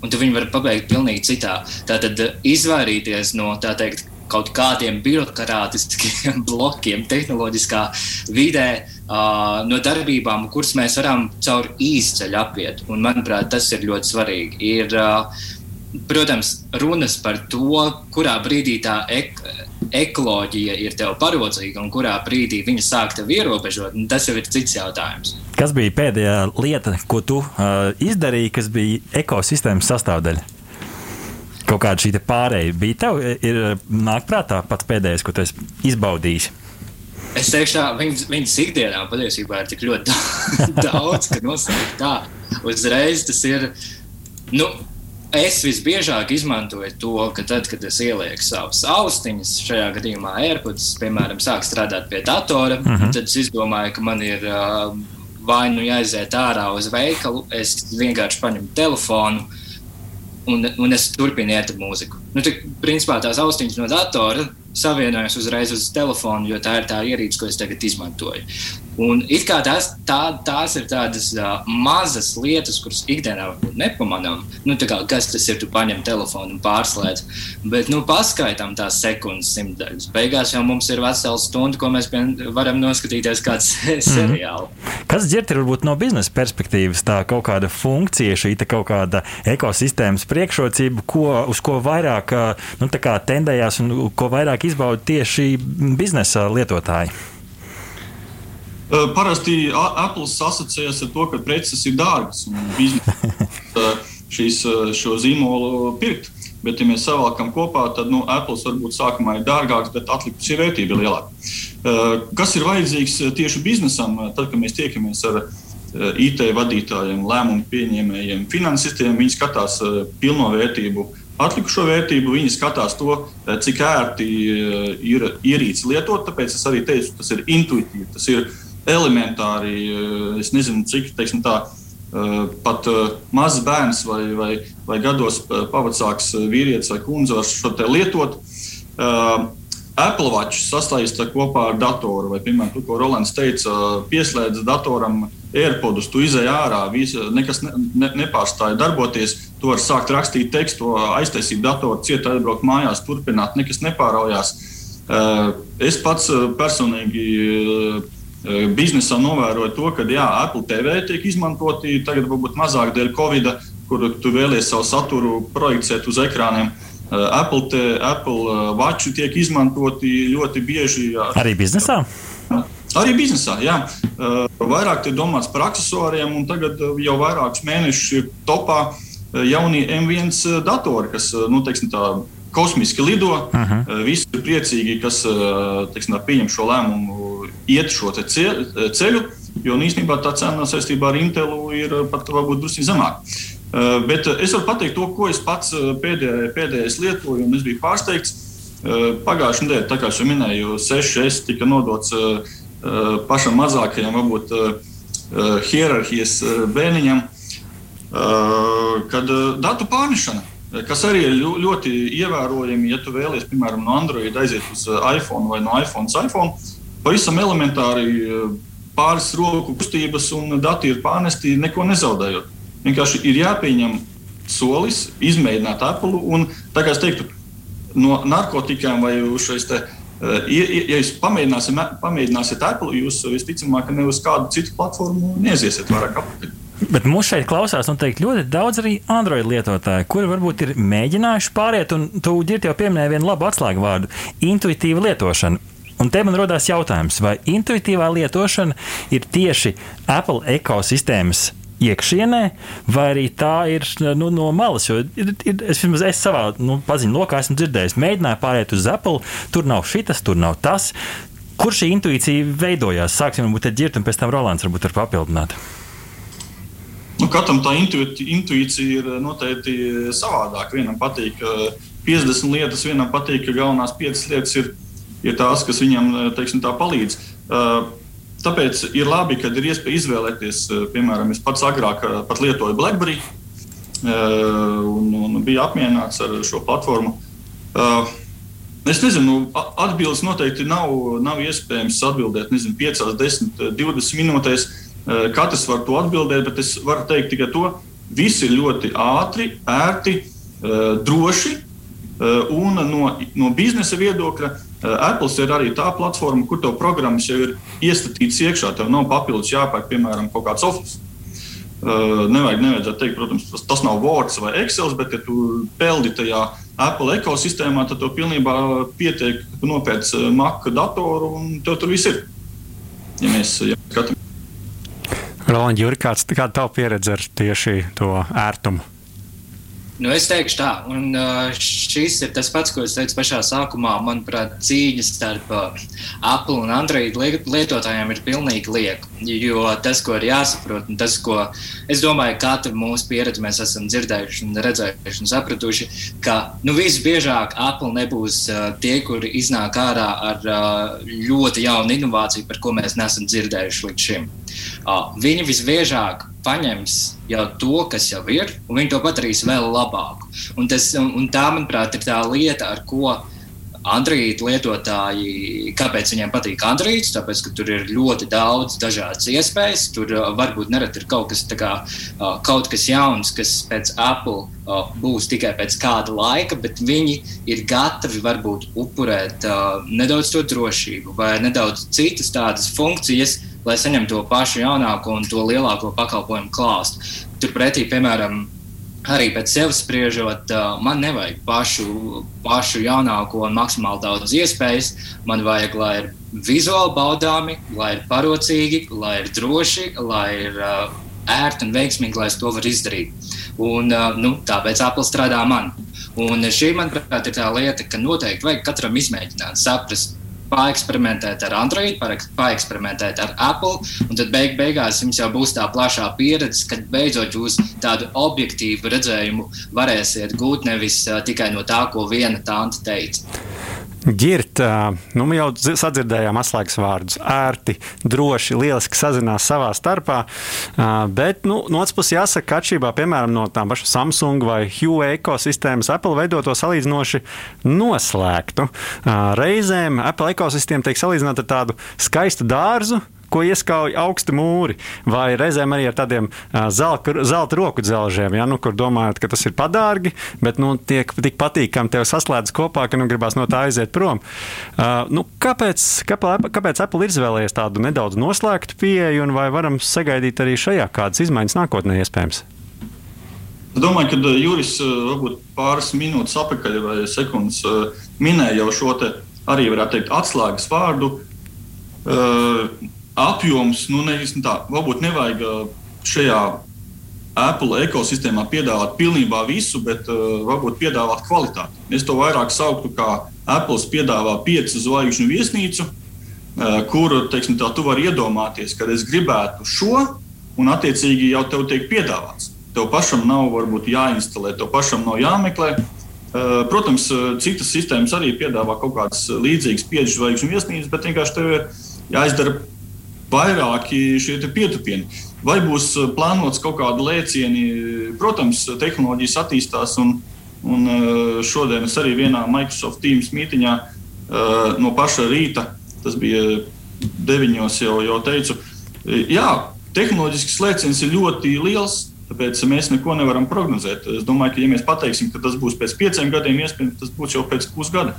Speaker 4: un tu viņu vari pabeigt pilnīgi citā. Tātad izvairīties no tā teikt, kaut kādiem birokrātiskiem blokiem, tehnoloģiskā vidē, uh, no darbībām, kuras mēs varam caur īsceļu apiet. Un, manuprāt, tas ir ļoti svarīgi. Ir, uh, protams, runas par to, kurā brīdī tā ek ekoloģija ir tev parodzīga un kurā brīdī viņa sāk tevi ierobežot, tas jau ir cits jautājums.
Speaker 1: Kas bija pēdējā lieta, ko tu uh, izdarīji, kas bija ekosistēmas sastāvdaļa? Kaut kāda šī pārējai bija tev, ir nāk prātā pats pēdējais, ko tu esi izbaudījis.
Speaker 4: Es teikšu, tā viņas, viņas ikdienā patiesībā ir tik ļoti daudz, ka nosaukt tā. Uzreiz tas ir. Nu, Es visbiežāk izmantoju to, ka tad, kad es ielieku savus austiņus, šajā gadījumā AirPods, piemēram, sāk strādāt pie datora, uh mhm. -huh. tad es izdomāju, ka man ir uh, vai nu jāiziet ārā uz veikalu, es vienkārši paņemu telefonu un, un es turpinu iet ar mūziku. Nu, tā, principā tās austiņas no datora savienojas uzreiz uz telefonu, jo tā ir tā ierīce, ko es tagad izmantoju. Un it kā tās, tā, tās ir tādas uh, mazas lietas, kuras ikdienā nepamanām. Nu, kā, kas tas ir? Tu paņem telefonu un pārslēdz. Bet nu, paskaitām tās sekundes simtdaļas. Beigās jau mums ir vesela stunda, ko mēs varam noskatīties kāds seriāls.
Speaker 1: Mm. Kas dzird ir varbūt no biznesa perspektīvas tā kaut kāda funkcija, šī kaut kāda ekosistēmas priekšrocība, ko, uz ko vairāk nu, tendējās un ko vairāk izbauda tieši biznesa lietotāji?
Speaker 5: Parasti Apple asociējas ar to, ka preces ir dārgas un biznesa šīs, šo zīmolu pirkt. Bet, ja mēs savākam kopā, tad nu, Apple varbūt sākumā ir dārgāks, bet atlikusī vērtība ir lielāka. Kas ir vajadzīgs tieši biznesam, tad, kad mēs tiekamies ar IT vadītājiem, lēmumu pieņēmējiem, finansistiem, viņi skatās pilno vērtību atlikušo vērtību, viņi skatās to, cik ērti ir ierīci lietot. Tāpēc es arī teicu, tas ir intuitīvi, tas ir elementāri. Es nezinu, cik teiksim, tā. Pat mazs bērns vai, vai, vai gados pavacāks vīrietis vai kundze var šo lietot. Apple Watch sastāvdaļa kopā ar datoru, vai, piemēram, to, ko Rolands teica, pieslēdz datoram AirPodus, tu izēj ārā, visa, nekas ne, ne, nepārstāja darboties. Tu vari sākt rakstīt tekstu, aiztaisīt datoru, ciet, atbraukt mājās, turpināt, nekas nepāraujās. Es pats personīgi biznesā novēroju to, ka jā, Apple TV tiek izmantoti tagad varbūt mazāk dēļ Covid, kur tu vēlies savu saturu projicēt uz ekrāniem. Apple, te, Apple Watch tiek izmantoti ļoti bieži.
Speaker 1: Arī biznesā?
Speaker 5: Arī biznesā, jā. Vairāk tiek domāts par accessoriem, un tagad jau vairākus mēnešus ir topā jaunie M1 datori, kas, nu, teiksim, tā kosmiski lido. Uh -huh. Visi ir priecīgi, kas teiksim, pieņem šo lēmumu, iet šo ceļu. Jo īstenībā tā cena saistībā ar Intelu ir pat varbūt drusku zemāka. Bet es varu pateikt to, ko es pats pēdējais, pēdējais lietoju, un es biju pārsteigts. Pagājušajā nedēļā, tā kā jau minēju, 6S tika nodots pašam mazākajam, varbūt hierarhijas bērniņam, kad datu pārnešana kas arī ir ļoti ievērojami, ja tu vēlies, piemēram, no Android aiziet uz iPhone vai no iPhone uz iPhone. Pavisam elementāri uh, pāris roku kustības un dati ir pārnesti, neko nezaudējot. Vienkārši ir jāpieņem solis, izmēģināt Apple. Un, tā kā es teiktu, no narkotikām vai šīs te. Uh, ja, ja jūs pamēģināsiet, pamēģināsiet Apple, jūs visticamāk ne uz kādu citu platformu neiesiet vairāk apakaļ.
Speaker 1: Bet mūs šeit klausās noteikti ļoti daudz arī Android lietotāju, kuri varbūt ir mēģinājuši pāriet, un tu ģirti jau pieminēji vienu labu atslēgu vārdu - intuitīva lietošana. Un te man radās jautājums, vai intuitīvā lietošana ir tieši Apple ekosistēmas iekšienē, vai arī tā ir nu, no malas. Jo ir, ir, es, es savā nu, paziņu lokā esmu dzirdējis, mēģināju pāriet uz Apple, tur nav šitas, tur nav tas. Kur šī intuīcija veidojās? Sāksim ar ģirtu, un pēc tam Rolands varbūt var papildināt.
Speaker 5: Nu, katram tā intuīcija ir noteikti savādāka. Vienam patīk 50 lietas, vienam patīk, ka galvenās 5 lietas ir, ir tās, kas viņam teiksim, palīdz. Tāpēc ir labi, ka ir iespēja izvēlēties. Piemēram, es pats agrāk pat lietoju BlackBerry un, un biju apmierināts ar šo platformu. Es nezinu, atbildes noteikti nav, nav iespējams atbildēt nezinu, 5, 10, 20 minūtēs. Eh, katrs var to atbildēt, bet es varu teikt tikai to, ir ļoti ātri, ērti, eh, droši. Un no, no biznesa viedokļa Apple ir arī tā platforma, kur tev programmas jau ir iesaistītas iekšā. Tev nav papildus jāpērk, piemēram, kaut kāds Office. Nevajag, nevajadzētu teikt, protams, tas, tas nav Word vai Excel, bet, ja tu peldi tajā Apple ekosistēmā, tad tev pilnībā pietiek, ka tu nopērc Mac datoru un tev tur viss ir. Ja mēs ja skatāmies.
Speaker 2: Roland, Juri, kāds, kāda tava pieredze ar tieši to ērtumu?
Speaker 4: Nu, es teikšu tā, un šis ir tas pats, ko es teicu pašā sākumā. Manuprāt, cīņa starp Apple un Android lietotājiem ir pilnīgi lieka. Jo tas, ko ir jāsaprot, un tas, ko es domāju, katru mūsu pieredzi mēs esam dzirdējuši un redzējuši un sapratuši, ka nu, visbiežāk Apple nebūs tie, kuri iznāk ārā ar ļoti jaunu inovāciju, par ko mēs neesam dzirdējuši līdz šim. Viņi visbiežāk paņems jau to, kas jau ir, un viņi to padarīs vēl labāku. Un, tas, un tā, manuprāt, ir tā lieta, ar ko Android lietotāji, kāpēc viņiem patīk Android? Tāpēc, ka tur ir ļoti daudz dažādas iespējas. Tur varbūt nereti ir kaut kas, kā, kaut kas jauns, kas pēc Apple būs tikai pēc kāda laika, bet viņi ir gatavi varbūt upurēt nedaudz to drošību vai nedaudz citas tādas funkcijas, lai saņemtu to pašu jaunāko un to lielāko pakalpojumu klāstu. Turpretī, piemēram, arī pēc sevis spriežot, man nevajag pašu, pašu jaunāko un maksimāli daudz iespējas. Man vajag, lai ir vizuāli baudāmi, lai ir parocīgi, lai ir droši, lai ir ērti un veiksmīgi, lai es to varu izdarīt. Un, nu, tāpēc Apple strādā man. Un šī, manuprāt, ir tā lieta, ka noteikti vajag katram izmēģināt, saprast, paeksperimentēt ar Android, paeksperimentēt ar Apple, un tad beig beigās jums jau būs tā plašā pieredze, kad beidzot jūs tādu objektīvu redzējumu varēsiet gūt nevis tikai no tā, ko viena tante teica.
Speaker 2: Girt, nu, jau sadzirdējām atslēgas vārdus. Ērti, droši, lieliski sazinās savā starpā. Bet nu, no otras puses, jāsaka, ka atšķirībā piemēram no tām pašām Samsung vai Huawei ekosistēmas, Apple veido to salīdzinoši noslēgtu. Reizēm Apple ekosistēma tiek salīdzināta ar tādu skaistu dārzu ko ieskauj augsti mūri, vai reizēm arī ar tādiem zelta, zelta roku dzelžiem, ja, nu, kur domājat, ka tas ir padārgi, bet nu, tiek tik patīkami tev saslēdz kopā, ka nu, gribās no tā aiziet prom. Uh, nu, kāpēc, kāpēc, kāpēc Apple ir izvēlējies tādu nedaudz noslēgtu pieeju, un vai varam sagaidīt arī šajā kādas izmaiņas nākotnē iespējams?
Speaker 5: Es domāju, ka Juris varbūt pāris minūtes atpakaļ vai sekundes minēja jau šo arī, varētu teikt, atslēgas vārdu. Uh, apjoms, nu, nevis tā, varbūt nevajag šajā Apple ekosistēmā piedāvāt pilnībā visu, bet uh, varbūt piedāvāt kvalitāti. Es to vairāk sauktu kā Apple piedāvā piecu zvaigžņu viesnīcu, uh, kuru teiksim, tā, tu vari iedomāties, kad es gribētu šo, un attiecīgi jau tev tiek piedāvāts. Tev pašam nav varbūt jāinstalē, tev pašam nav jāmeklē. Uh, protams, citas sistēmas arī piedāvā kaut kādas līdzīgas piecu zvaigžņu viesnīcas, bet vienkārši tev ir jāizdara vairāki šie pietupieni. Vai būs eh, plānots kaut kādi lēcieni? Protams, tehnoloģijas attīstās, un, un eh, šodien es arī vienā Microsoft Teams mītiņā eh, no paša rīta, tas bija deviņos, jau, jau teicu, jā, tehnoloģisks lēciens ir ļoti liels. Tāpēc mēs neko nevaram prognozēt. Es domāju, ka, ja mēs pateiksim, ka tas būs pēc pieciem gadiem, iespējams, tas būs jau pēc pusgada.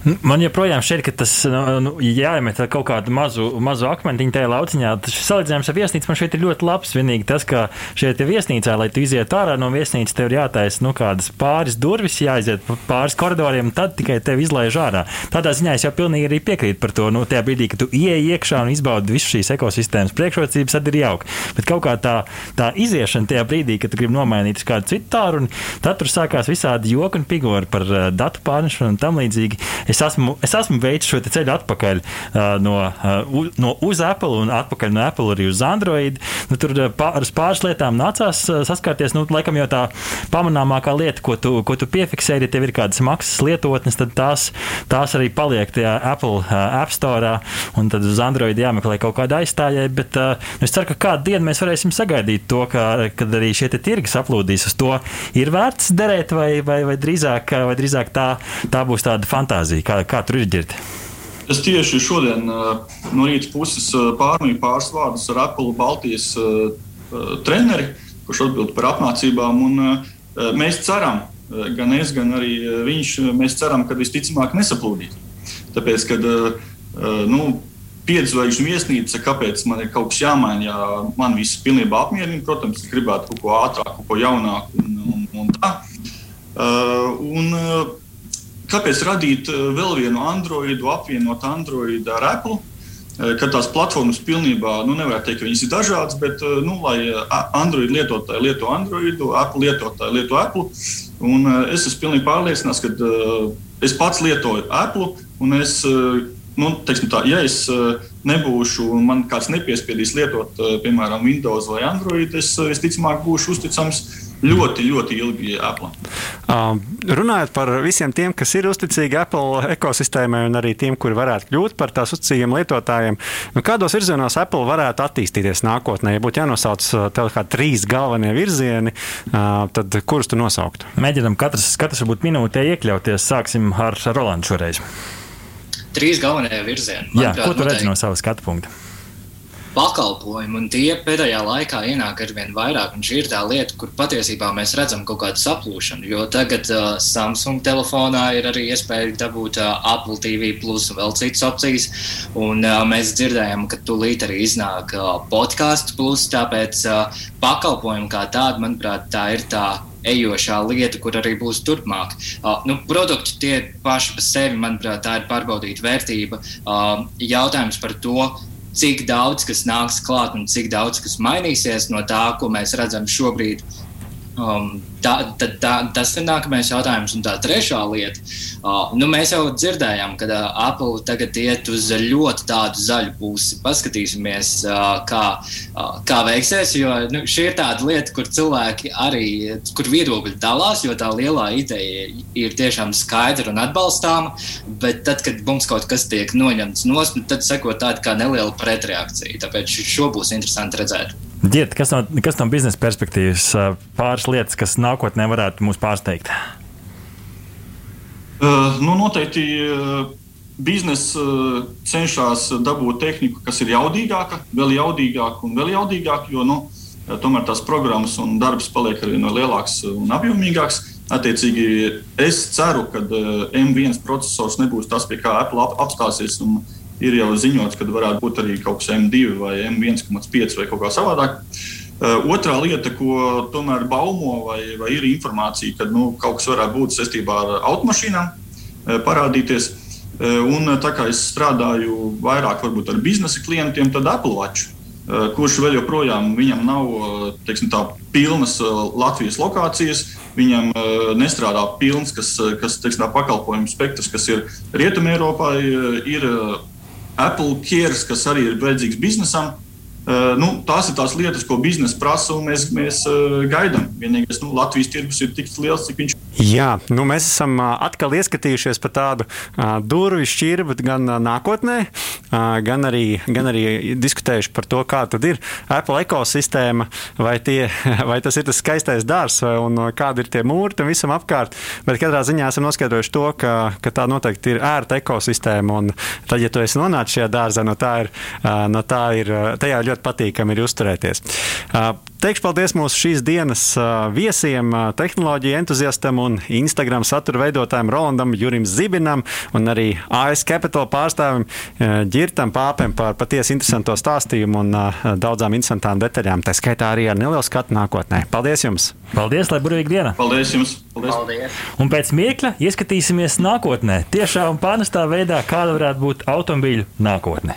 Speaker 1: Man joprojām šķiet, ka tas nu, nu jāiemet kaut kādu mazu, mazu akmentiņu tajā lauciņā. Tas salīdzinājums ar viesnīcu man šeit ir ļoti labs. Vienīgi tas, ka šeit ir viesnīcā, lai tu izietu ārā no viesnīcas, tev ir jātaisa nu, kādas pāris durvis, jāiziet pāris koridoriem, tad tikai tevi izlaiž ārā. Tādā ziņā es jau pilnīgi arī piekrītu par to. Nu, tajā brīdī, kad tu ieej iekšā un izbaudi visu šīs ekosistēmas priekšrocības, tad ir jauki. Bet kaut kā tā, tā iziešana tajā brīdī, kad tu gribi nomainīt uz kādu citu tāru, tad tur sākās visādi joki un pigori par uh, datu pārnešanu un tam līdzīgi es esmu, es esmu veicis šo ceļu atpakaļ uh, no, uh, no uz Apple un atpakaļ no Apple arī uz Android. Nu, tur pār, ar pāris lietām nācās saskarties. Nu, laikam jau tā pamanāmākā lieta, ko tu, ko tu piefiksēji, ja tev ir kādas maksas lietotnes, tad tās, tās arī paliek tajā Apple uh, App Store un tad uz Android jāmeklē kaut kāda aizstājēja. Bet uh, es ceru, ka kādu dienu mēs varēsim sagaidīt to, ka, kad arī šie tirgi saplūdīs uz to. Ir vērts derēt, vai, vai, vai, drīzāk, vai drīzāk tā, tā būs tāda fantāzija? Kā, kā tur ir ģirti?
Speaker 5: Es tieši šodien no rīta puses pārmīju pāris vārdus ar Apple Baltijas treneri, kurš atbild par apmācībām. Mēs ceram, gan es, gan arī viņš, mēs ceram, ka visticamāk nesaplūdīs. Tāpēc, kad nu, piedzvaigžņu viesnīca, kāpēc man ir kaut kas jāmaina, ja man viss pilnībā apmierina, protams, gribētu kaut ko ātrāku, kaut ko jaunāku un, un, un tā. Un, kāpēc radīt vēl vienu Androidu, apvienot Androidu ar Apple? Kad tās platformas pilnībā, nu, nevar teikt, ka viņas ir dažādas, bet, nu, lai Android lietotāji lieto Android, Apple lietotāji lieto Apple. Un es esmu pilnīgi pārliecināts, ka es pats lietoju Apple, un es nu, tā, ja es eh, nebūšu man kāds nepiespiedīs lietot, eh, piemēram, Windows vai Android, es eh, visticamāk būšu uzticams ļoti, ļoti ilgi Apple.
Speaker 2: Uh, runājot par visiem tiem, kas ir uzticīgi Apple ekosistēmai un arī tiem, kuri varētu kļūt par tās uzticīgiem lietotājiem, nu, kādos virzienos Apple varētu attīstīties nākotnē? Ja būtu jānosauc tev kā trīs galvenie virzieni, uh, tad kurus tu nosauktu?
Speaker 1: Mēģinam katrs, katrs varbūt minūtē iekļauties. Sāksim ar Rolandu šoreiz
Speaker 4: trīs galvenie virzieni.
Speaker 1: Jā, ko tu redzi no savas skatu punkta?
Speaker 4: Pakalpojumi, un tie pēdējā laikā ienāk ar vien vairāk. Un šī ir tā lieta, kur patiesībā mēs redzam kaut kādu saplūšanu. Jo tagad uh, Samsung telefonā ir arī iespēja dabūt uh, Apple TV plus vēl citas opcijas. Un uh, mēs dzirdējām, ka tūlīt arī iznāk uh, podkāstu plus, tāpēc uh, pakalpojumi kā tādi, manuprāt, tā ir tā ejošā lieta, kur arī būs turpmāk. Uh, nu, produkti tie paši par sevi, manuprāt, tā ir pārbaudīta vērtība. Uh, jautājums par to, cik daudz kas nāks klāt un cik daudz kas mainīsies no tā, ko mēs redzam šobrīd. Um, tā, tā, tā, tas ir nākamais jautājums. Un tā trešā lieta, uh, nu, mēs jau dzirdējām, ka uh, Apple tagad iet uz ļoti tādu zaļu pusi. Paskatīsimies, uh, kā, uh, kā veiksies. Jo nu, šī ir tāda lieta, kur cilvēki arī, kur viedokļi dalās, jo tā lielā ideja ir tiešām skaidra un atbalstāma. Bet tad, kad mums kaut kas tiek noņemts no spēka, tad seko tāda kā neliela pretreakcija. Tāpēc šo būs interesanti redzēt.
Speaker 1: Ģiet, kas, no, kas no biznesa perspektīvas pāris lietas, kas nākotnē varētu mūs pārsteigt?
Speaker 5: Uh, nu, noteikti uh, biznesa uh, cenšas dabūt tehniku, kas ir jaudīgāka, vēl jaudīgāka un vēl jaudīgāka, jo nu, tomēr tās programmas un darbs paliek arī no lielāks un apjomīgāks. Attiecīgi, es ceru, ka M1 processors nebūs tas, pie kā Apple apstāsies. Un, uh, ir jau ziņots, ka varētu būt arī kaut kas M2 vai M1,5 vai kaut kā savādāk. Uh, otrā lieta, ko tomēr baumo, vai, vai ir informācija, ka nu, kaut kas varētu būt saistībā ar automašīnām, uh, parādīties. Uh, un tā kā es strādāju vairāk varbūt, ar biznesa klientiem, tad Apple Watch, kurš vēl joprojām nav teiksim, tā, pilnas Latvijas lokācijas, viņam nestrādā pilns, kas, kas teiksim, pakalpojumu spektrs, kas ir Rietumē Eiropā, ir Apple ķērs, kas arī ir vajadzīgs biznesam. Uh, nu, tās ir tās lietas, ko biznesa prasa, un mēs, mēs uh, gaidām. Vienīgais, nu, Latvijas tirgus ir tik liels, cik viņš ir.
Speaker 2: Jā, nu mēs esam atkal ieskatījušies par tādu uh, durvju šķirbu gan uh, nākotnē, uh, gan, arī, gan arī diskutējuši par to, kā tad ir Apple ekosistēma, vai, tie, vai tas ir tas skaistais dārzs, un kādi ir tie mūri tam visam apkārt. Bet katrā ziņā esam noskaidrojuši to, ka, ka tā noteikti ir ērta ekosistēma, un tad, ja tu esi nonācis šajā dārzā, no tā ir, no tā ir tajā ļoti patīkami ir uzturēties. Teikšu paldies mūsu šīs dienas viesiem, tehnoloģiju entuziastam un Instagram satura veidotājiem Rolandam Jurim Zibinam un arī AS Capital pārstāvim Girtam Pāpem par patiesi interesanto stāstījumu un daudzām interesantām detaļām. Tā skaitā arī ar nelielu skatu nākotnē. Paldies jums!
Speaker 1: Paldies, lai burvīgi diena!
Speaker 5: Paldies jums!
Speaker 4: Paldies. Paldies!
Speaker 1: Un pēc mirkļa ieskatīsimies nākotnē. Tiešā un pārnestā veidā, kāda varētu būt automobīļu nākotne.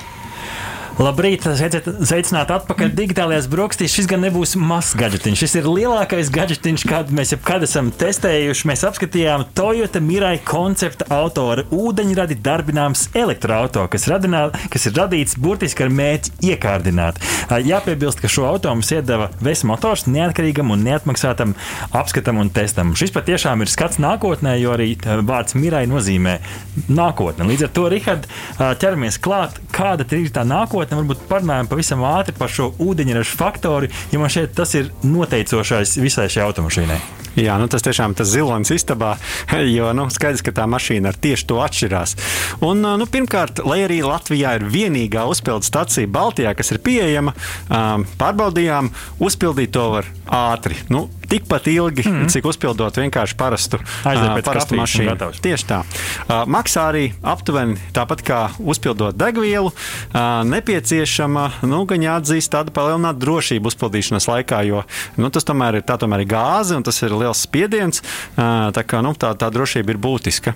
Speaker 1: Labrīt, sveicināti atpakaļ digitālajās brokastīs. Šis gan nebūs mazs gadgetiņš. Šis ir lielākais gadgetiņš, kādu mēs jebkad esam testējuši. Mēs apskatījām Toyota Mirai koncepta auto ar ūdeņradi darbināms elektroautorātu, kas, radinā, kas ir radīts burtiski ar mērķi iekārdināt. Jāpiebilst, ka šo auto mums iedeva Vēs motors neatkarīgam un neatmaksātam apskatam un testam. Šis patiešām ir skats nākotnē, jo arī vārds Mirai nozīmē nākotne. Līdz ar to, Rihard, ķeramies klāt, kāda ir tā nākotne nākotnē varbūt parunājam pavisam ātri par šo ūdeņraža faktoru, jo man šeit tas ir noteicošais visai šai automašīnai.
Speaker 2: Jā, nu tas tiešām tas zilonis istabā, jo nu, skaidrs, ka tā mašīna ar tieši to atšķirās. Un, nu, pirmkārt, lai arī Latvijā ir vienīgā uzpildes stacija Baltijā, kas ir pieejama, pārbaudījām, uzpildīt to var ātri. Nu, tikpat ilgi, mm -hmm. cik uzpildot vienkārši parastu, uh, parastu mašīnu. Tieši tā. Uh, maksā arī aptuveni tāpat kā uzpildot degvielu. Uh, nepieciešama, nu, gan jāatzīst, tāda palielināta drošība uzpildīšanas laikā, jo nu, tas tomēr ir, tomēr ir gāze un tas ir liels spiediens. Tā, kā, nu, tā, tā drošība ir būtiska.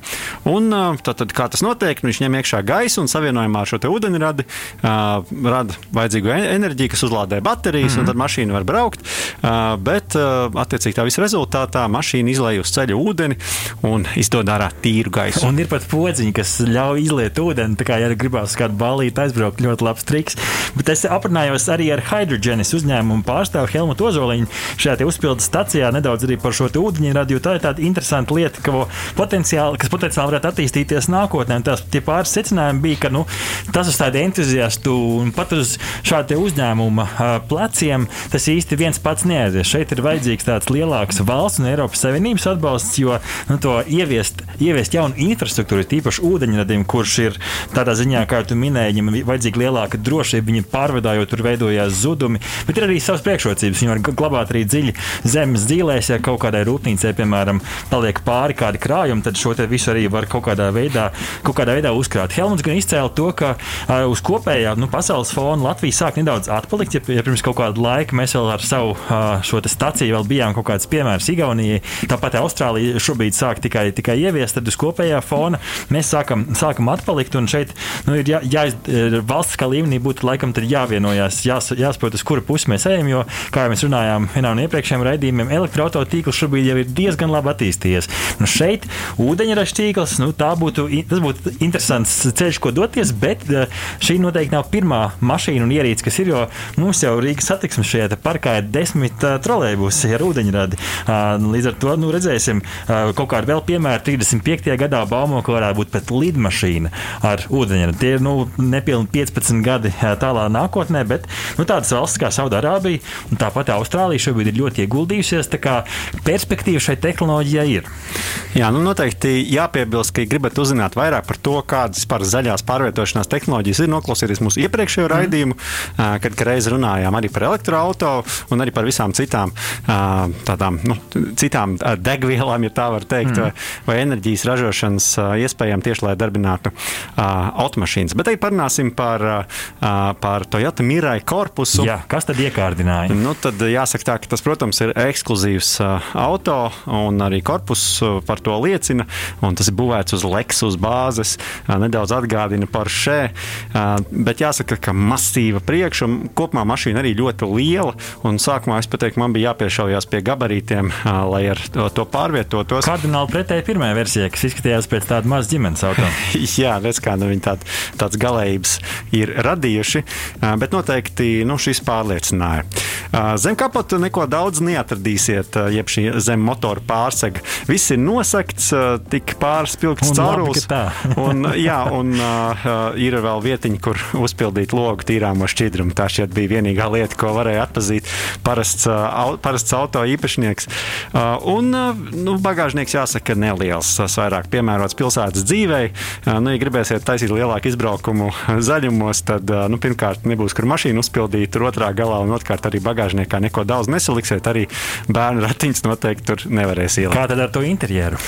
Speaker 2: Un, uh, tad, kā tas notiek, nu, viņš ņem iekšā gaisu un savienojumā ar šo ūdeņradi uh, rada vajadzīgo enerģiju, kas uzlādē baterijas, mm -hmm. un tad mašīna var braukt. Bet, attiecīgi tā visa rezultātā mašīna izlaiž uz ceļa ūdeni un izdod ārā tīru gaisu.
Speaker 1: Un ir pat podziņi, kas ļauj izliet ūdeni. Tā kā, ja gribās kādu balīti aizbraukt, ļoti labs triks. Bet es aprunājos arī ar Hydrogenis uzņēmumu pārstāvu Helmutu Ozoliņu šajā uzpildes stacijā nedaudz arī par šo ūdeņradi, jo tā ir tāda interesanta lieta, ka potenciāli, kas potenciāli varētu attīstīties nākotnē. Tās pāris secinājumi bija, ka nu, tas uz tādu entuziastu un pat uz šāda uzņēmuma pleciem tas īsti viens pats neaizies. Šeit ir vajadzīgs tāds lielāks valsts un Eiropas Savienības atbalsts, jo nu, to ieviest, ieviest jaunu infrastruktūru, tīpaši ūdeņradim, kurš ir tādā ziņā, kā tu minēji, viņam vajadzīga lielāka drošība, viņi pārvedājot, tur veidojās zudumi, bet ir arī savas priekšrocības. Viņi var glabāt arī dziļi zemes dzīvēs, ja kaut kādai rūpnīcai, piemēram, paliek pāri kādi krājumi, tad šo visu arī var kaut kādā veidā, kaut kādā veidā uzkrāt. Helmuts gan izcēla to, ka uh, uz kopējā nu, pasaules fona Latvija sāk nedaudz atpalikt, ja, ja pirms kaut kāda laika mēs vēl ar savu uh, šo staciju bijām kaut kāds piemērs Igaunijai. Tāpat Austrālija šobrīd sāk tikai, tikai ieviest, tad uz kopējā fona mēs sākam, sākam atpalikt. Un šeit nu, ir jā, jā, valsts kā līmenī būtu laikam jāvienojās, jās, jāsaprot, uz kuru pusi mēs ejam. Jo, kā jau mēs runājām vienā no iepriekšējiem raidījumiem, elektroautorāta tīkls šobrīd jau ir diezgan labi attīstījies. Nu, šeit ūdeņraža tīkls, nu, būtu, tas būtu interesants ceļš, ko doties, bet šī noteikti nav pirmā mašīna un ierīce, kas ir. Jo mums jau Rīgas satiksmes šajā parkā ir desmit uh, trolēļbusi ar ūdeņradi. Uh, līdz ar to nu, redzēsim uh, kaut kādu vēl piemēru. 35. gadā baumo, ka varētu būt pat lidmašīna ar ūdeņradi. Tie ir nu, nepilni 15 gadi tālā nākotnē, bet nu, tādas valsts kā Saudārābija un tāpat Austrālija šobrīd ir ļoti ieguldījusies. Perspektīva šai tehnoloģijai ir.
Speaker 2: Jā, nu noteikti jāpiebilst, ka, ja gribat uzzināt vairāk par to, kādas par zaļās pārvietošanās tehnoloģijas ir, noklausieties mūsu iepriekšējo mm. raidījumu, kad reiz runājām arī par elektroautorātu un arī par visām citām tādām nu, citām degvielām, ja tā var teikt, mm. vai, vai enerģijas ražošanas iespējām tieši lai darbinātu automašīnas. Bet te parunāsim par, par Toyota Mirai korpusu.
Speaker 1: Jā, kas tad iekārdināja?
Speaker 2: Nu, tad jāsaka tā, ka tas, protams, ir ekskluzīvs auto un arī korpus par to liecina. Tas ir būvēts uz Lexus bāzes, nedaudz atgādina par šē. Bet jāsaka, ka masīva priekšā kopumā mašīna arī ļoti liela. Sākumā es pateiktu, man bija jāpiešaujas pie gabarītiem, lai ar to, to pārvietotos.
Speaker 1: Kardināli pretēji pirmajai versijai, kas izskatījās pēc tāda maza ģimenes auto.
Speaker 2: Jā, redz, kā nu, viņi tād, tāds galējības ir radījuši, bet noteikti nu, šis pārliecināja. Zem kapota neko daudz neatradīsiet, jeb šī zem motora pārsega. Viss ir nosakts, tik pārspilgts caurulis. un, jā, un uh, ir vēl vietiņa, kur uzpildīt logu tīrāmo šķidrumu. Tā šķiet bija vienīgā lieta, ko varēja atpazīt parasts, uh, parasts auto īpašnieks. Uh, un uh, nu, bagāžnieks jāsaka neliels, tas vairāk piemērots pilsētas dzīvei. Uh, nu, ja gribēsiet taisīt lielāku izbraukumu zaļumos, tad uh, nu, pirmkārt nebūs kur mašīnu uzpildīt, tur otrā galā un otrkārt arī bagāžniekā neko daudz nesaliksiet. Arī bērnu ratiņus noteikti tur nevarēs ielikt.
Speaker 1: Kā tad ar to interjeru?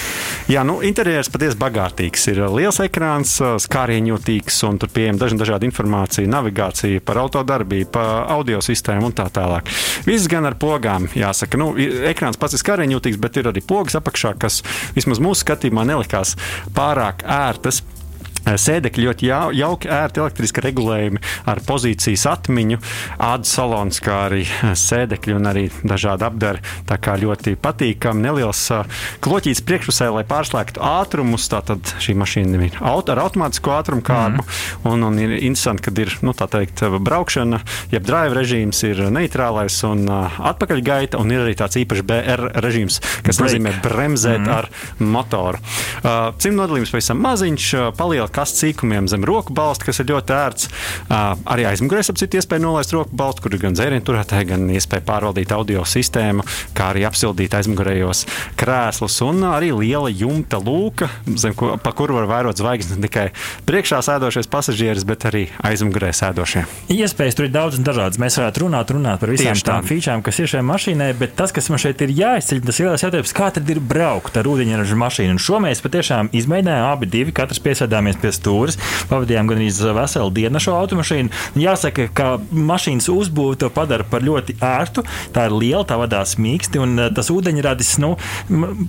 Speaker 2: Jā, nu, interjers patiesi bagātīgs. Ir liels ekrāns, skārienjūtīgs un tur pieejama dažna dažāda informācija, navigācija par autodarbību, par audio sistēmu un tā tālāk. Viss gan ar pogām, jāsaka. Nu, ekrāns pats ir skārienjūtīgs, bet ir arī pogas apakšā, kas vismaz mūsu skatījumā nelikās pārāk ērtas. Sēdekļi ļoti jau, jauki, ērti elektriski regulējumi ar pozīcijas atmiņu, ādas salons, kā arī sēdekļi un arī dažādi apdari. Tā kā ļoti patīkami, neliels kloķītis priekšpusē, lai pārslēgtu ātrumus. Tātad šī mašīna ir auto, ar automātisko ātrumu kārbu. Mm. Un, un ir interesanti, ka ir nu, teikt, braukšana, jeb drive režīms ir neitrālais un atpakaļgaita, un ir arī tāds īpašs BR režīms, kas Break. nozīmē bremzēt mm. ar motoru. Uh, Cimta nodalījums pavisam maziņš, palielina kastu sīkumiem zem roku balsta, kas ir ļoti ērts. Arī aizmugurēs apcīt iespēju nolaist roku balstu, kur ir gan dzērienu turētāji, gan iespēja pārvaldīt audio sistēmu, kā arī apsildīt aizmugurējos krēslus un arī liela jumta lūka, zem ko, pa kuru var vērot zvaigznes ne tikai priekšā sēdošies pasažieris, bet arī aizmugurē sēdošie.
Speaker 1: Iespējas tur ir daudz un dažādas. Mēs varētu runāt, runāt par visām Tieši tām tā. featurēm, kas ir šajā mašīnai, bet tas, kas man šeit ir jāizceļ, tas ir jautājums, kā tad ir braukt ar ūdeņraža mašīnu. Un šo mēs patiešām izmēģinājām abi divi, katrs piesēdāmies pie stūres, pavadījām gan arī veselu dienu šo automašīnu. Jāsaka, ka mašīnas uzbūve to padara par ļoti ērtu. Tā ir liela, tā vadās mīksti, un eh, tas ūdeņradis nu,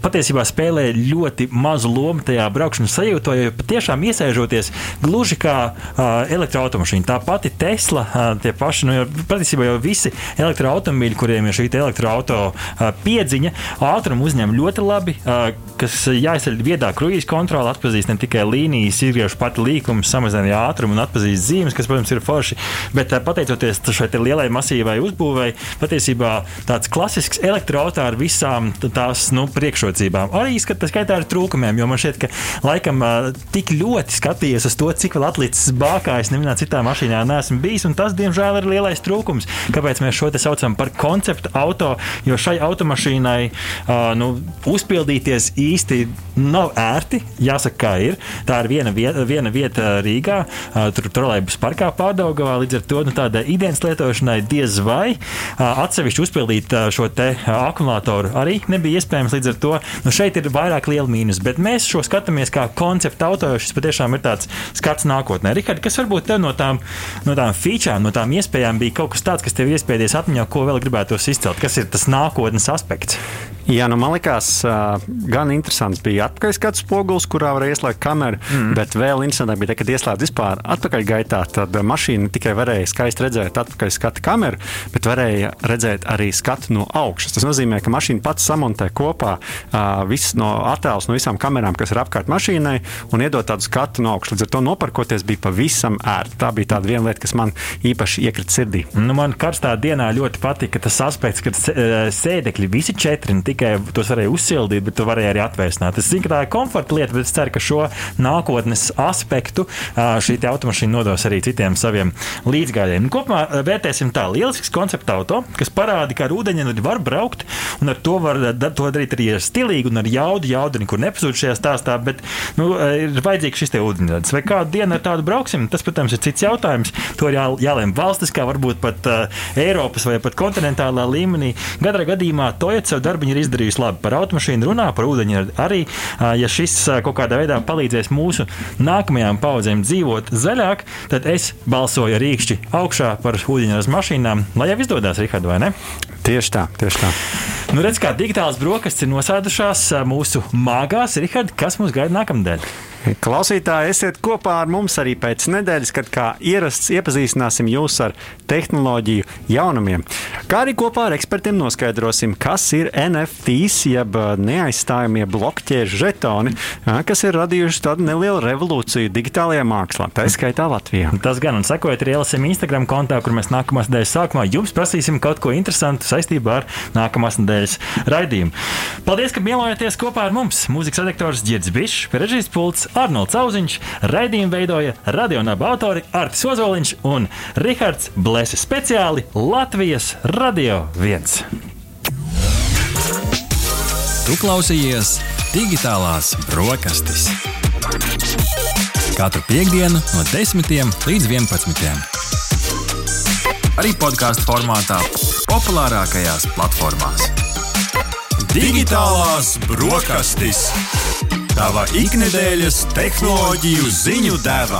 Speaker 1: patiesībā spēlē ļoti mazu lomu tajā braukšanas sajūtā, jo patiešām iesēžoties gluži kā uh, elektroautomašīna. Tā pati Tesla, uh, tie paši, nu, patiesībā jau visi elektroautomobīļi, kuriem ir šī elektroautorāta uh, piedziņa, ātrumu uzņem ļoti labi, uh, kas jāizceļ viedā kruīzes kontrole, atpazīst ne tikai līnijas, izgriež pati līkumus, samazina ātrumu un atpazīst zīmes, kas, protams, ir forši. Bet uh, pateicoties šai lielai masīvai uzbūvēi, patiesībā tāds klasisks elektroautorāts ar visām tās nu, priekšrocībām. Arī skatās skaitā ar trūkumiem, jo man šķiet, ka laikam tik ļoti skatījies uz to, cik vēl atlicis bākā. Es nevienā citā mašīnā neesmu bijis, un tas, diemžēl, ir lielais trūkums. Kāpēc mēs šo te saucam par konceptu auto? Jo šai automašīnai uh, nu, uzpildīties īsti nav ērti. Jāsaka, kā ir. Tā ir viena vieta, viena vieta Rīgā, tur trolēļus parkā pārdaugavā. Līdz ar to nu, tādai ikdienas lietošanai diez vai atsevišķi uzpildīt šo te akumulātoru arī nebija iespējams. Līdz ar to nu, šeit ir vairāk liela mīnus. Bet mēs šo skatāmies kā konceptu auto, jo šis patiešām ir tāds skats nākotnē. Rihard, kas varbūt tev no tām, no tām featurēm, no tām iespējām bija kaut kas tāds, kas tev iespējas atmiņā, ko vēl gribētu izcelt? Kas ir tas nākotnes aspekts?
Speaker 2: Jā, nu man liekas, gan interesants bija atpakaļskats spogulis, kurā var ieslēgt kameru, mm. bet vēl interesantāk bija, te, kad ieslēdz vispār atpakaļgaitā, tad mašīna tikai varēja skaisti redzēt atpakaļskata kameru, bet varēja redzēt arī skatu no augšas. Tas nozīmē, ka mašīna pats samontē kopā visus no attēlus no visām kamerām, kas ir apkārt mašīnai, un iedod tādu skatu no augšas. Līdz ar to nopirkoties bija pavisam ērti. Tā bija tāda viena lieta, kas man īpaši iekrita sirdī.
Speaker 1: Nu, man karstā dienā ļoti patika tas aspekts, ka sēdekļi visi četri tikai tos varēja uzsildīt, bet tu varēji arī atvēsināt. Es zinu, ka tā ir komforta lieta, bet es ceru, ka šo nākotnes aspektu šī automašīna nodos arī citiem saviem līdzgājējiem. Nu, kopumā vērtēsim tā lielisks koncepts auto, kas parāda, ka ar ūdeņu var braukt, un ar to var to darīt arī stilīgi un ar jaudu. Jaudu nekur nepazūd šajā stāstā, bet nu, ir vajadzīgs šis ūdeņradis. Vai kādu dienu ar tādu brauksim, tas, protams, ir cits jautājums. To ir jā, jālēm valstiskā, varbūt pat uh, Eiropas vai pat kontinentālā līmenī. Katrā gadījumā Toyota savu darbu ir izdarījusi labi. Par automašīnu runā, par ūdeņu arī. Ja šis kaut kādā veidā palīdzēs mūsu nākamajām paudzēm dzīvot zaļāk, tad es balsoju rīkšķi augšā par ūdeņraža mašīnām, lai jau izdodas, Rihard, vai ne?
Speaker 2: Tieši tā, tieši tā.
Speaker 1: Nu, redz, kā digitālas brokastis ir nosēdušās mūsu māgās. Rihard, kas mums gaida nākamnedēļ?
Speaker 2: Klausītāji, esiet kopā ar mums arī pēc nedēļas, kad kā ierasts iepazīstināsim jūs ar tehnoloģiju jaunumiem. Kā arī kopā ar ekspertiem noskaidrosim, kas ir NFTs, jeb neaizstājamie blokķēžu žetoni, kas ir radījuši tādu nelielu revolūciju digitālajā mākslā, tā skaitā Latvijā.
Speaker 1: Tas gan, un sekojiet arī LSM Instagram kontā, kur mēs nākamās nedēļas sākumā jums prasīsim kaut ko interesantu saistībā ar nākamās nedēļas raidījumu. Paldies, ka mielojāties kopā ar mums! Mūzikas redaktors Girds Bišs, režisors Pults Arnolds Zauziņš, raidījumu veidoja radionāba autori Artis Ozoliņš un Rihards Blēsis speciāli Latvijas Radio 1.
Speaker 3: Tu klausījies digitālās brokastis. Katru piekdienu no 10 līdz 11. Arī podkāstu formātā, populārākajās platformās. Digitālās brokastis! Tava ikdienas tehnoloģiju ziņu deva.